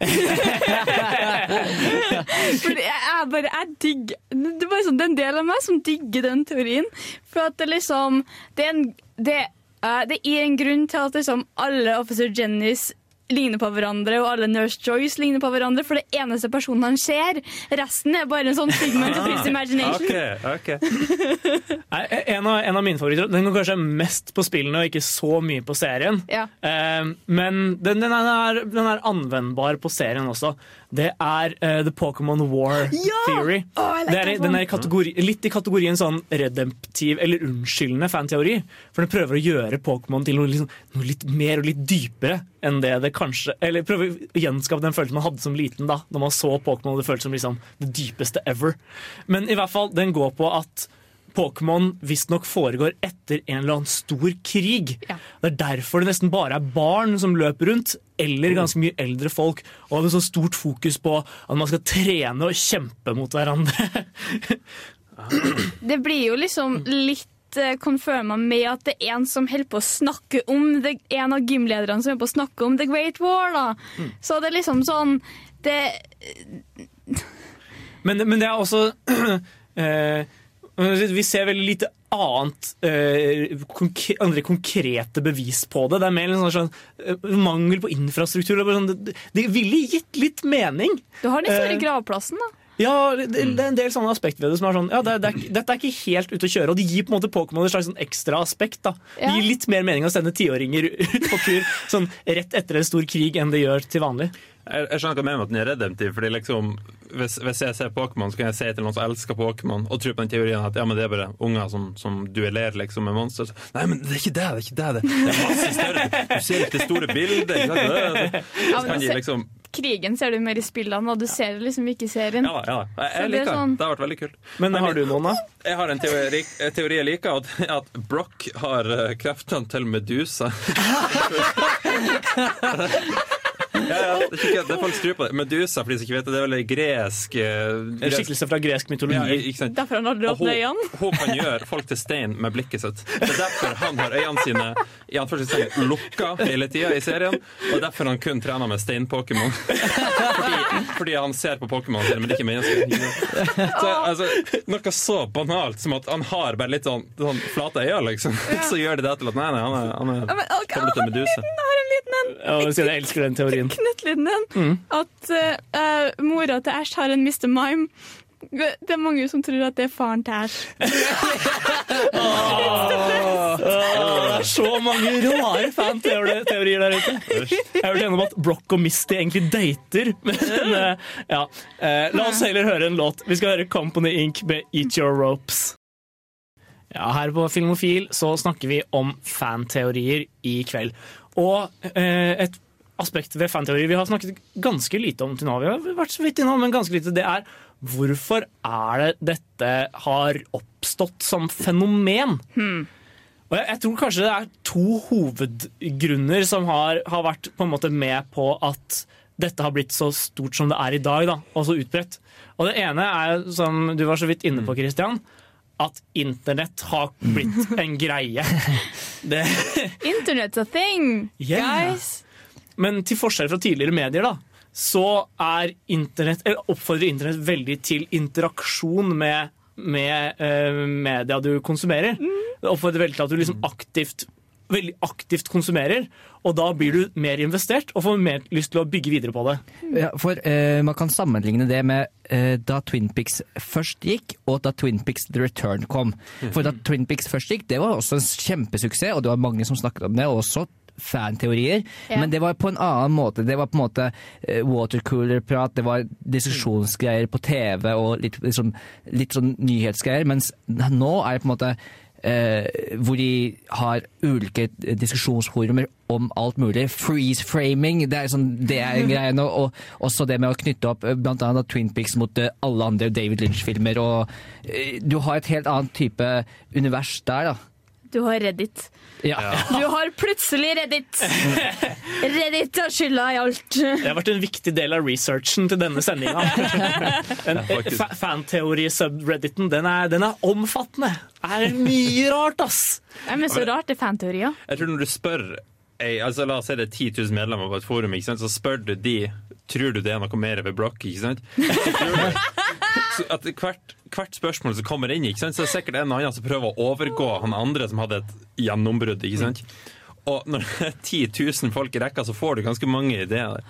Fordi jeg bare, jeg digger Det er bare sånn, det er en del av meg som digger den teorien. For at det liksom Det er en det, uh, det er en grunn til at liksom alle Officer Jennys ligner på hverandre, og alle Nurse Joyce ligner på hverandre, for det eneste personen han ser. Resten er bare en sånn figment of his imagination. Okay, okay. Nei, en, av, en av mine favoritter Den går kanskje mest på spillene og ikke så mye på serien. Ja. Eh, men den, den, er, den er anvendbar på serien også. Det er uh, The Pokémon War Ja! Theory. Oh, like det er, den er i kategori, litt i kategorien sånn redemptiv eller unnskyldende fanteori. For den prøver å gjøre Pokémon til noe, liksom, noe litt mer og litt dypere enn det det kanskje Eller prøver å gjenskape den følelsen man hadde som liten da Når man så Pokémon og det føltes som liksom, det dypeste ever. Men i hvert fall, den går på at Pokémon visstnok foregår etter en eller annen stor krig. Det er derfor det nesten bare er barn som løper rundt, eller ganske mye eldre folk. Og har er så stort fokus på at man skal trene og kjempe mot hverandre. Det blir jo liksom litt konfirma med at det er en som holder på å snakke om det, En av gymlederne som holder på å snakke om The Great War, da. Mm. Så det er liksom sånn Det Men, men det er også eh, Vi ser veldig lite annet uh, konkre, andre konkrete bevis på det. Det er mer en sånn, sånn uh, mangel på infrastruktur. Sånn, det, det ville gitt litt mening. Du har den store uh, gravplassen, da. Ja, det, det er en del sånne aspekter ved det som er sånn Ja, det, det dette er ikke helt ute å kjøre. Og de gir på en måte Pokémon et slags sånn ekstra aspekt. da Det gir litt mer mening å sende tiåringer ut på tur sånn rett etter en stor krig enn det gjør til vanlig. Jeg, jeg skjønner hva du mener med at den er redemptiv. Fordi liksom, hvis, hvis jeg ser Pokémon, så kan jeg si til noen som elsker Pokémon, og tror på den teorien at ja, men det er bare unger som, som duellerer liksom, med monstre. Nei, men det er ikke det! Det er ikke det. Det det er masse større. Du ser ikke det store bildet. Ikke sant? Det- det- Så kan de liksom Krigen ser du mer i spillene, og du ser det liksom ikke i serien. Ja ja. Jeg, jeg det er liker det. sånn- Det har vært veldig kult. Men har du noen, da? Jeg har en teori, en teori jeg liker, at, at Brock har eh, kreftene til Medusa. Ja, ja, det, er ikke, det er folk tror på det. Medusa, for de som ikke vet det, det er vel en gresk eh, En skikkelse fra gresk mytologi. Ja, ikke sant? Derfor han aldri åpne øynene. hun, hun kan gjøre folk til stein med blikket sitt. Det er derfor han har øynene sine i anførselstegn lukka hele tida i serien. Og derfor han kun trener med stein-Pokémon. Fordi, fordi han ser på Pokémon sine, men ikke mennesker. Så, altså, noe så banalt som at han har bare litt sånn, sånn flate øyne, liksom. Så gjør de det til at nei, nei, han er, han er til Medusa. Jeg har en liten en. Ja, jeg sier jeg elsker den teorien. Knøttliten en. Mm. At uh, mora til Ash har en Mr. Mime. Det er mange som tror at det er faren til det er så mange rare fanteorier der ute. Jeg har hørt gjennom at Brock og Misty egentlig dater. Men ja. Eh, La oss heller høre en låt. Vi skal høre Company Inc. med Eat Your Ropes. Ja, her på Filmofil så snakker vi om fanteorier i kveld. Og eh, et aspekt ved fanteori vi har snakket ganske lite om til nå, vi har vært så vidt innom, men ganske lite, det er hvorfor er det dette har oppstått som fenomen? Og jeg, jeg tror kanskje det er to hovedgrunner som har, har vært på en måte med på at dette har blitt så stort som det er i dag, da, og så utbredt. Og det ene er, som du var så vidt inne på, Christian, at internett har blitt en greie. Internett's Internet's a thing, Yeah. guys. Men til forskjell fra tidligere medier, da, så er internett, eller oppfordrer internett veldig til interaksjon med, med uh, media du konsumerer. Det oppfordrer veldig til at du liksom aktivt veldig aktivt konsumerer, og da blir du mer investert og får mer lyst til å bygge videre på det. Ja, for uh, Man kan sammenligne det med uh, da Twin Pics først gikk, og da Twin Pics The Return kom. For da Twin Pics først gikk, det var også en kjempesuksess, og det var mange som snakket om det. og også fanteorier, Ja. men det var på en annen måte. Det var på en måte eh, watercooler-prat, det var diskusjonsgreier på TV og litt, liksom, litt sånn nyhetsgreier, mens nå er det på en måte eh, hvor de har ulike diskusjonsforumer om alt mulig. Freeze-framing, det er, sånn, det er en greie nå. Og også det med å knytte opp bl.a. blant annet Twin Peaks mot eh, alle andre David Lynch-filmer. og eh, Du har et helt annet type univers der, da. Du har Reddit. Ja. Du har plutselig Reddit! Reddit har skylda i alt. Det har vært en viktig del av researchen til denne sendinga. Eh, fa Fanteori-subredditen, den, er- den er omfattende. Det er mye rart, ass! Nei, men så rart, det er fanteorier. Jeg tror når du spør ei, altså La oss si det er 10 000 medlemmer på et forum, ikke sant? så spør du de Tror du det er noe mer ved blokk, ikke sant? Så tror du- Så at hvert, hvert spørsmål som kommer inn, ikke sant? så det er det sikkert en annen som prøver å overgå han andre som hadde et gjennombrudd, ikke sant? Og når det er 10 000 folk i rekka, så får du ganske mange ideer.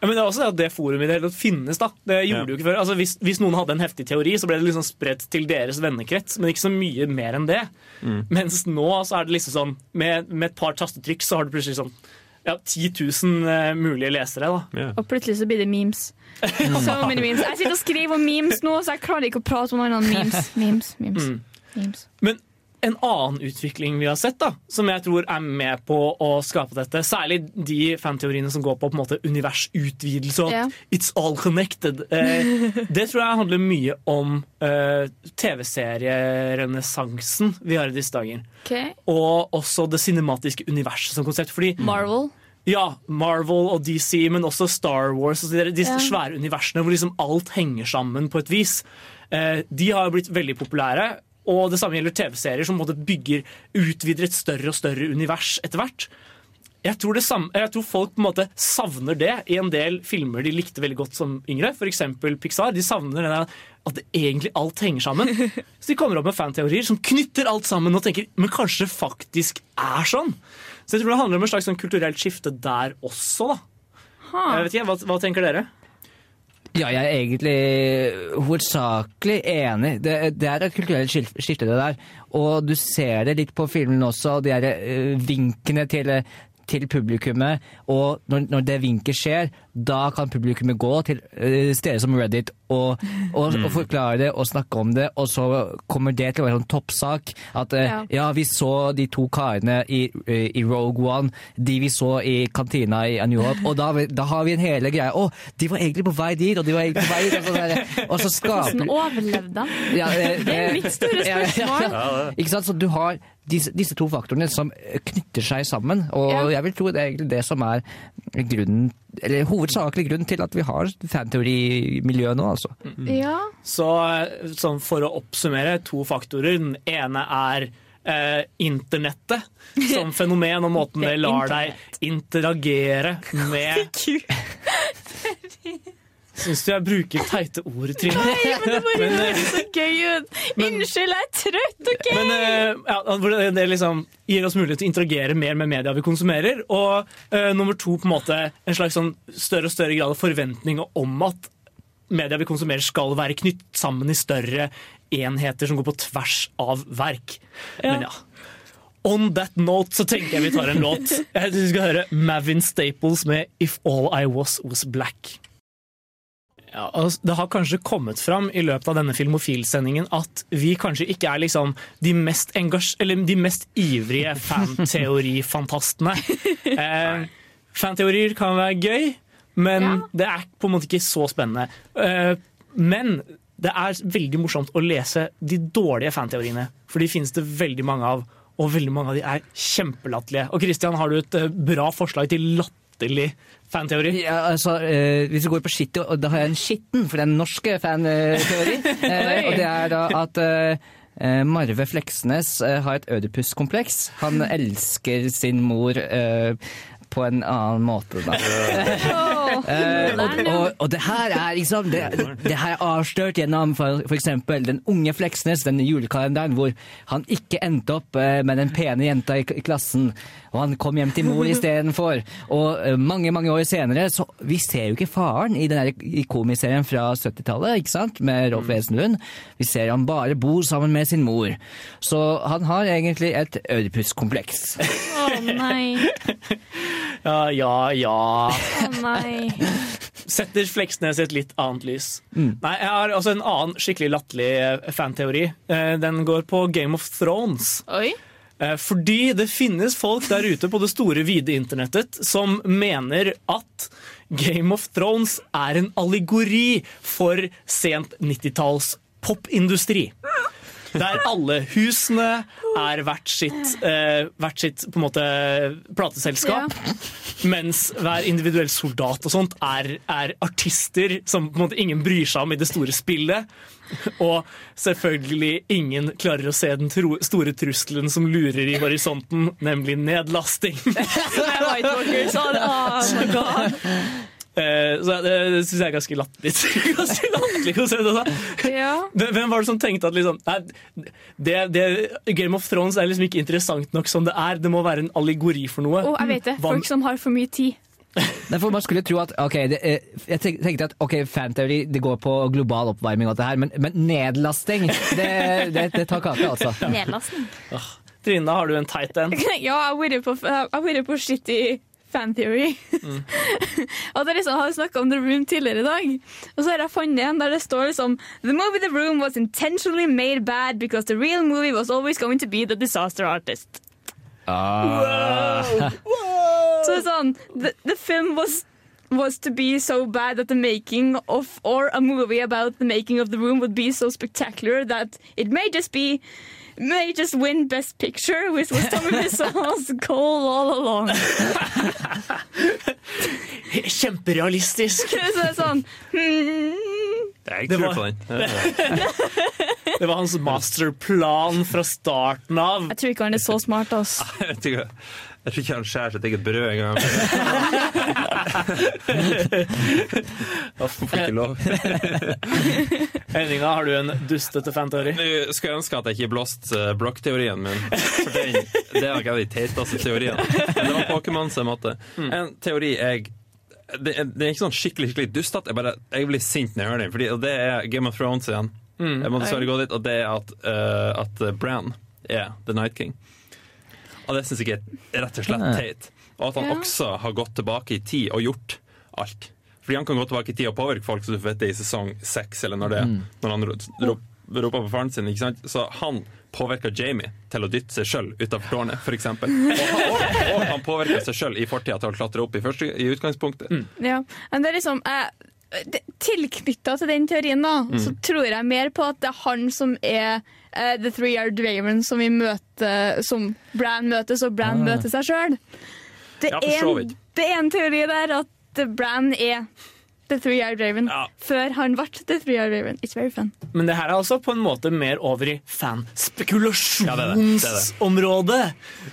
Ja, men det er også det at det forumet i det hele tatt finnes. da. Det gjorde Ja. jo ikke før. Altså, hvis, hvis noen hadde en heftig teori, så ble det liksom spredt til deres vennekrets, men ikke så mye mer enn det. Mm. Mens nå så er det liksom sånn, med, med et par tastetrykk så har du plutselig sånn ja, 10 000 uh, mulige lesere. da. Og plutselig så blir det memes. Så many memes. Jeg sitter og skriver om memes nå, så jeg klarer ikke å prate om noen annet enn memes. Memes, memes, Mm. memes. Men en annen utvikling vi har sett, da, som jeg tror er med på å skape dette, særlig de fanteoriene som går på på en måte universutvidelse og yeah. it's all connected, eh, det tror jeg handler mye om eh, TV-serierenessansen vi har i disse dager. Okay. Og også det cinematiske universet som konsept. Fordi Marvel. Ja, Marvel og DC, men også Star Wars. Altså disse Ja. svære universene hvor liksom alt henger sammen på et vis. Eh, de har blitt veldig populære. Og det samme gjelder TV-serier som bygger, utvider et større og større univers etter hvert. Jeg tror, det samme, jeg tror folk på en måte savner det i en del filmer de likte veldig godt som yngre. F.eks. Pixar. De savner der at egentlig alt henger sammen. Så de kommer opp med fanteorier som knytter alt sammen og tenker men kanskje det faktisk er sånn. Så jeg tror det handler om et slags sånn kulturelt skifte der også. da. Jeg vet ikke, hva, hva tenker dere? Ja, jeg er egentlig hovedsakelig enig. Det, det er et kulturelt skifte, det der. Og du ser det litt på filmen også, og de der eh, vinkene til, til publikummet. Og når, når det vinket skjer, da kan publikummet gå til eh, steder som Reddit og, og, og forklare det og snakke om det, og så kommer det til å være en toppsak. At eh, Ja. ja, vi så de to karene i, i Rogue One, de vi så i kantina i New York, og da, da har vi en hele greie. Å, de var egentlig på vei dit, og de var egentlig på vei dit. Og så, der, og så skaper Hvordan overlevde han? ja, det, Det er mitt store ja, ja, spørsmål. Ikke sant? Så du har disse, disse to faktorene som knytter seg sammen, og Ja. jeg vil tro det er egentlig det som er grunnen, eller hovedsakelig grunn til at vi har fanteorimiljø nå, altså. Ja. Så eh, sånn for å oppsummere, to faktorer. Den ene er eh, internettet som fenomen, og måten det lar deg interagere med Syns du jeg bruker teite ord, Trine? Nei, men det bare Men, eh, høres så gøy ut. Unnskyld, jeg er trøtt, OK? Men eh, ja, det, liksom gir oss mulighet til å interagere mer med media vi konsumerer. Og uh, nummer to på en måte en slags sånn større og større grad av forventning om at media vi konsumerer skal være knyttet sammen i større enheter som går på tvers av verk. Men ja. On that note så tenker jeg vi tar en låt. Jeg synes vi skal høre Mavin Staples med If All I Was Was Black. Ja, altså, det har kanskje kommet fram i løpet av denne Filmofil-sendingen at vi kanskje ikke er liksom de mest, engasj eller de mest ivrige fanteorifantastene. Eh, fanteorier kan være gøy, men det er på en måte ikke så spennende. Eh, men det er veldig morsomt å lese de dårlige fanteoriene, for de finnes det veldig mange av. Og veldig mange av de er kjempelatterlige. Og Christian, har du et eh, bra forslag til latterlig fanteori? Ja, altså, eh, hvis vi går på skitt, og da har jeg en skitten, for det er en norsk fanteori. eh, og det er da at eh, eh, Marve Fleksnes eh, har et ødipuskompleks. Han elsker sin mor eh, på en annen måte, da. Eh, og, og, og det her er liksom Det, det her er avslørt gjennom eksempel Den unge Fleksnes, den julekalenderen hvor han ikke endte opp eh, med den pene jenta i, i klassen, og han kom hjem til mor istedenfor. Og eh, mange mange år senere så Vi ser jo ikke faren i den komiserien fra 70-tallet, ikke sant, med Rolf Wesenlund. Vi ser han bare bor sammen med sin mor. Så han har egentlig et ødipuskompleks. Å nei. Ja, ja, ja. Nei. Setter Fleksnes i et litt annet lys. Nei, Jeg har også en annen skikkelig latterlig eh, fanteori. Eh, Den går på Game of Thrones. Oi. Eh, Fordi det finnes folk der ute på det store, vide internettet som mener at Game of Thrones er en allegori for sent 90-talls popindustri. Der alle husene er hvert sitt, eh, hvert sitt på en måte plateselskap. Mens hver individuell soldat og sånt er, er artister som på en måte ingen bryr seg om i det store spillet. Og selvfølgelig ingen klarer å se den tro store trusselen som lurer i horisonten, nemlig nedlasting. Det er White Walkers. Oh. Oh my god. Eh, så det, det syns jeg er ganske latterlig. ganske latterlig altså. Ja. Hvem var det som tenkte at liksom, nei, det, det, Game of Thrones er liksom ikke interessant nok som det er. Det må være en allegori for noe. Oh, jeg vet det, folk som har for mye tid. Derfor man skulle tro at ok, det, eh, Jeg tenkte at ok, fanteori det går på global oppvarming, og alt det her, men, men nedlasting det, det, det tar kake, altså. Nedlasting. Trine, har du en teit en? ja, jeg har vært på, på shitty fan theory. og det er liksom, jeg har snakka om The Room tidligere i dag, og så har jeg funnet en der det står liksom The movie The Room was intentionally made bad because the real movie was always going to be the disaster artist. Ah! Så det er sånn The, the film was was to be so bad that the making of or a movie about the making of the room would be so spectacular that it may just be may just win best picture which was Tommy Wiseau's goal all along. Kjemperealistisk. Så det er sånn hmm, Jeg Det tror var- på den. Det var hans masterplan fra starten av. Jeg tror ikke han er så smart, ass. Jeg tror ikke han skjærer sitt eget brød engang. Får ikke lov. Henninga, har du en dustete fanteori? Nå skulle ønske at jeg ikke blåste uh, Broch-teorien min. For den, det er ikke de teiteste teoriene. Det var Pokémon som måtte. En teori jeg det er, det er ikke sånn skikkelig skikkelig dustete. Jeg, bare- jeg blir sint når jeg hører den. Fordi, og det er Game of Thrones igjen. Mm. Jeg må dessverre gå dit, og det er at, uh, at Bran er The Night King. Og det syns jeg er rett og slett teit. Og at han Ja. også har gått tilbake i tid og gjort alt. Fordi han kan gå tilbake i tid og påvirke folk, så du får vite det i sesong seks, eller når det er. Når han ro- ro- roper på faren sin. Ikke sant? Så han påvirka Jamie til å dytte seg sjøl utafor tårnet, f.eks. Og, og, og han påvirka seg sjøl i fortida til å klatre opp i, første, i utgangspunktet. Ja, men det er liksom eh, Tilknytta til den teorien, da, Mm. så tror jeg mer på at det er han som er eh, The Three-Eyed Raven som vi møter Som Bran møter, så Bran Ah. møter seg sjøl. Det, Ja, det er en teori der at Bran er The Three-Eyed Raven før han ble The Three-Eyed Raven. It's very fun. Men det her er altså på en måte mer over i Ja, det det. Det det. fanspekulasjonsområdet.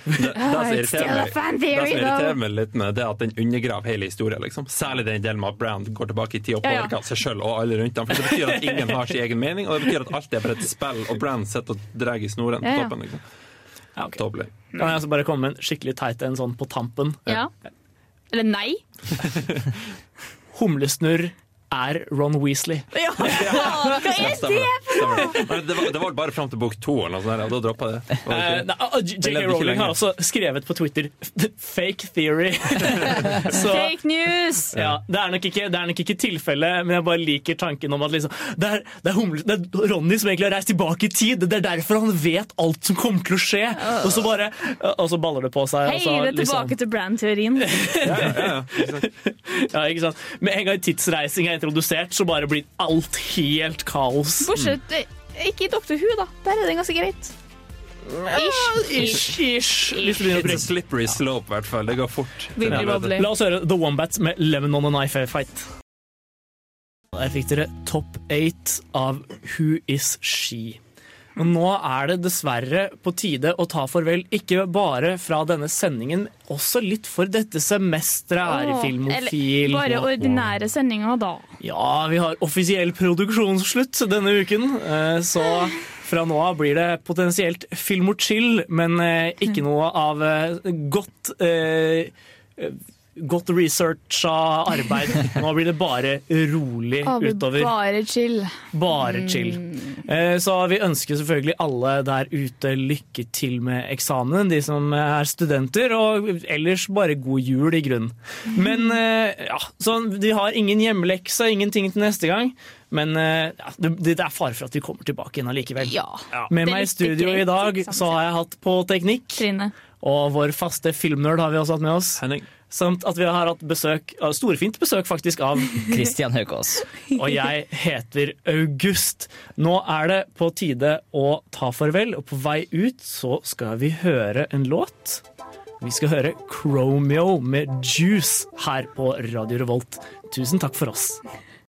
Det, som irriterer meg, fan det som irriterer meg litt med det at den undergraver hele historien. Liksom. Særlig den delen med at Brand går tilbake i tid og Ja, ja. seg sjøl og alle rundt ham. For det betyr at ingen har sin egen mening, og det betyr at alt er bare et spill, og Brand sitter og drar i snoren på Ja, ja. toppen. Liksom. Ja, ok. Kan jeg altså bare komme med en skikkelig teit en sånn på tampen? Ja. Eller nei. Humlesnurr er Ron Weasley. Ja, hva er det for noe? det. Det, var, bare fram til bok to, og da droppa det. Eh, ah, J.K. Rowling har også skrevet på Twitter 'fake theory'. Så, Fake news! ja, det, er nok ikke, det er nok ikke tilfellet, men jeg bare liker tanken om at liksom, det, er, det, er humle, det er Ronny som egentlig har reist tilbake i tid. Det er derfor han vet alt som kommer til å skje. Og så bare, og så baller det på seg. Hei, og så det er liksom- tilbake til Bran-teorien. Ja, ikke sant? Med en gang tidsreising er introdusert, så bare blir alt helt kaos. Bortsett eh, Ikke i Doctor Who, da. Der er det ganske greit. Ish. Ish, ish. ish. It's a slippery slope, i hvert fall. Det går fort. La oss høre The Wombats med Lemon on a Knife Fight. Der fikk dere Top 8 av Who Is She. Og nå er det dessverre på tide å ta farvel, ikke bare fra denne sendingen, også litt for dette semesteret her i Filmofil. Bare ordinære sendinger, da. Ja, vi har offisiell produksjonsslutt denne uken, eh, så fra nå av blir det potensielt film og chill, men eh, ikke noe av eh, godt eh, Godt researcha arbeid. Nå blir det bare rolig utover. Bare chill. Bare chill. Eh, Så vi ønsker selvfølgelig alle der ute lykke til med eksamen, de som er studenter, og ellers bare god jul i grunnen. Men eh, ja, så de har ingen hjemmelekse, ingenting til neste gang. Men eh, ja, det, er fare for at vi kommer tilbake igjen allikevel. Ja. Med meg i studio greit, i dag så har jeg hatt på teknikk. Trine. Og vår faste filmnerd har vi også hatt med oss. Samt at vi har hatt besøk, av- storfint besøk faktisk av Christian Høkås. og jeg heter August. Nå er det på tide å ta farvel, og på vei ut så skal vi høre en låt. Vi skal høre Chromeo med Juice her på Radio Revolt. Tusen takk for oss.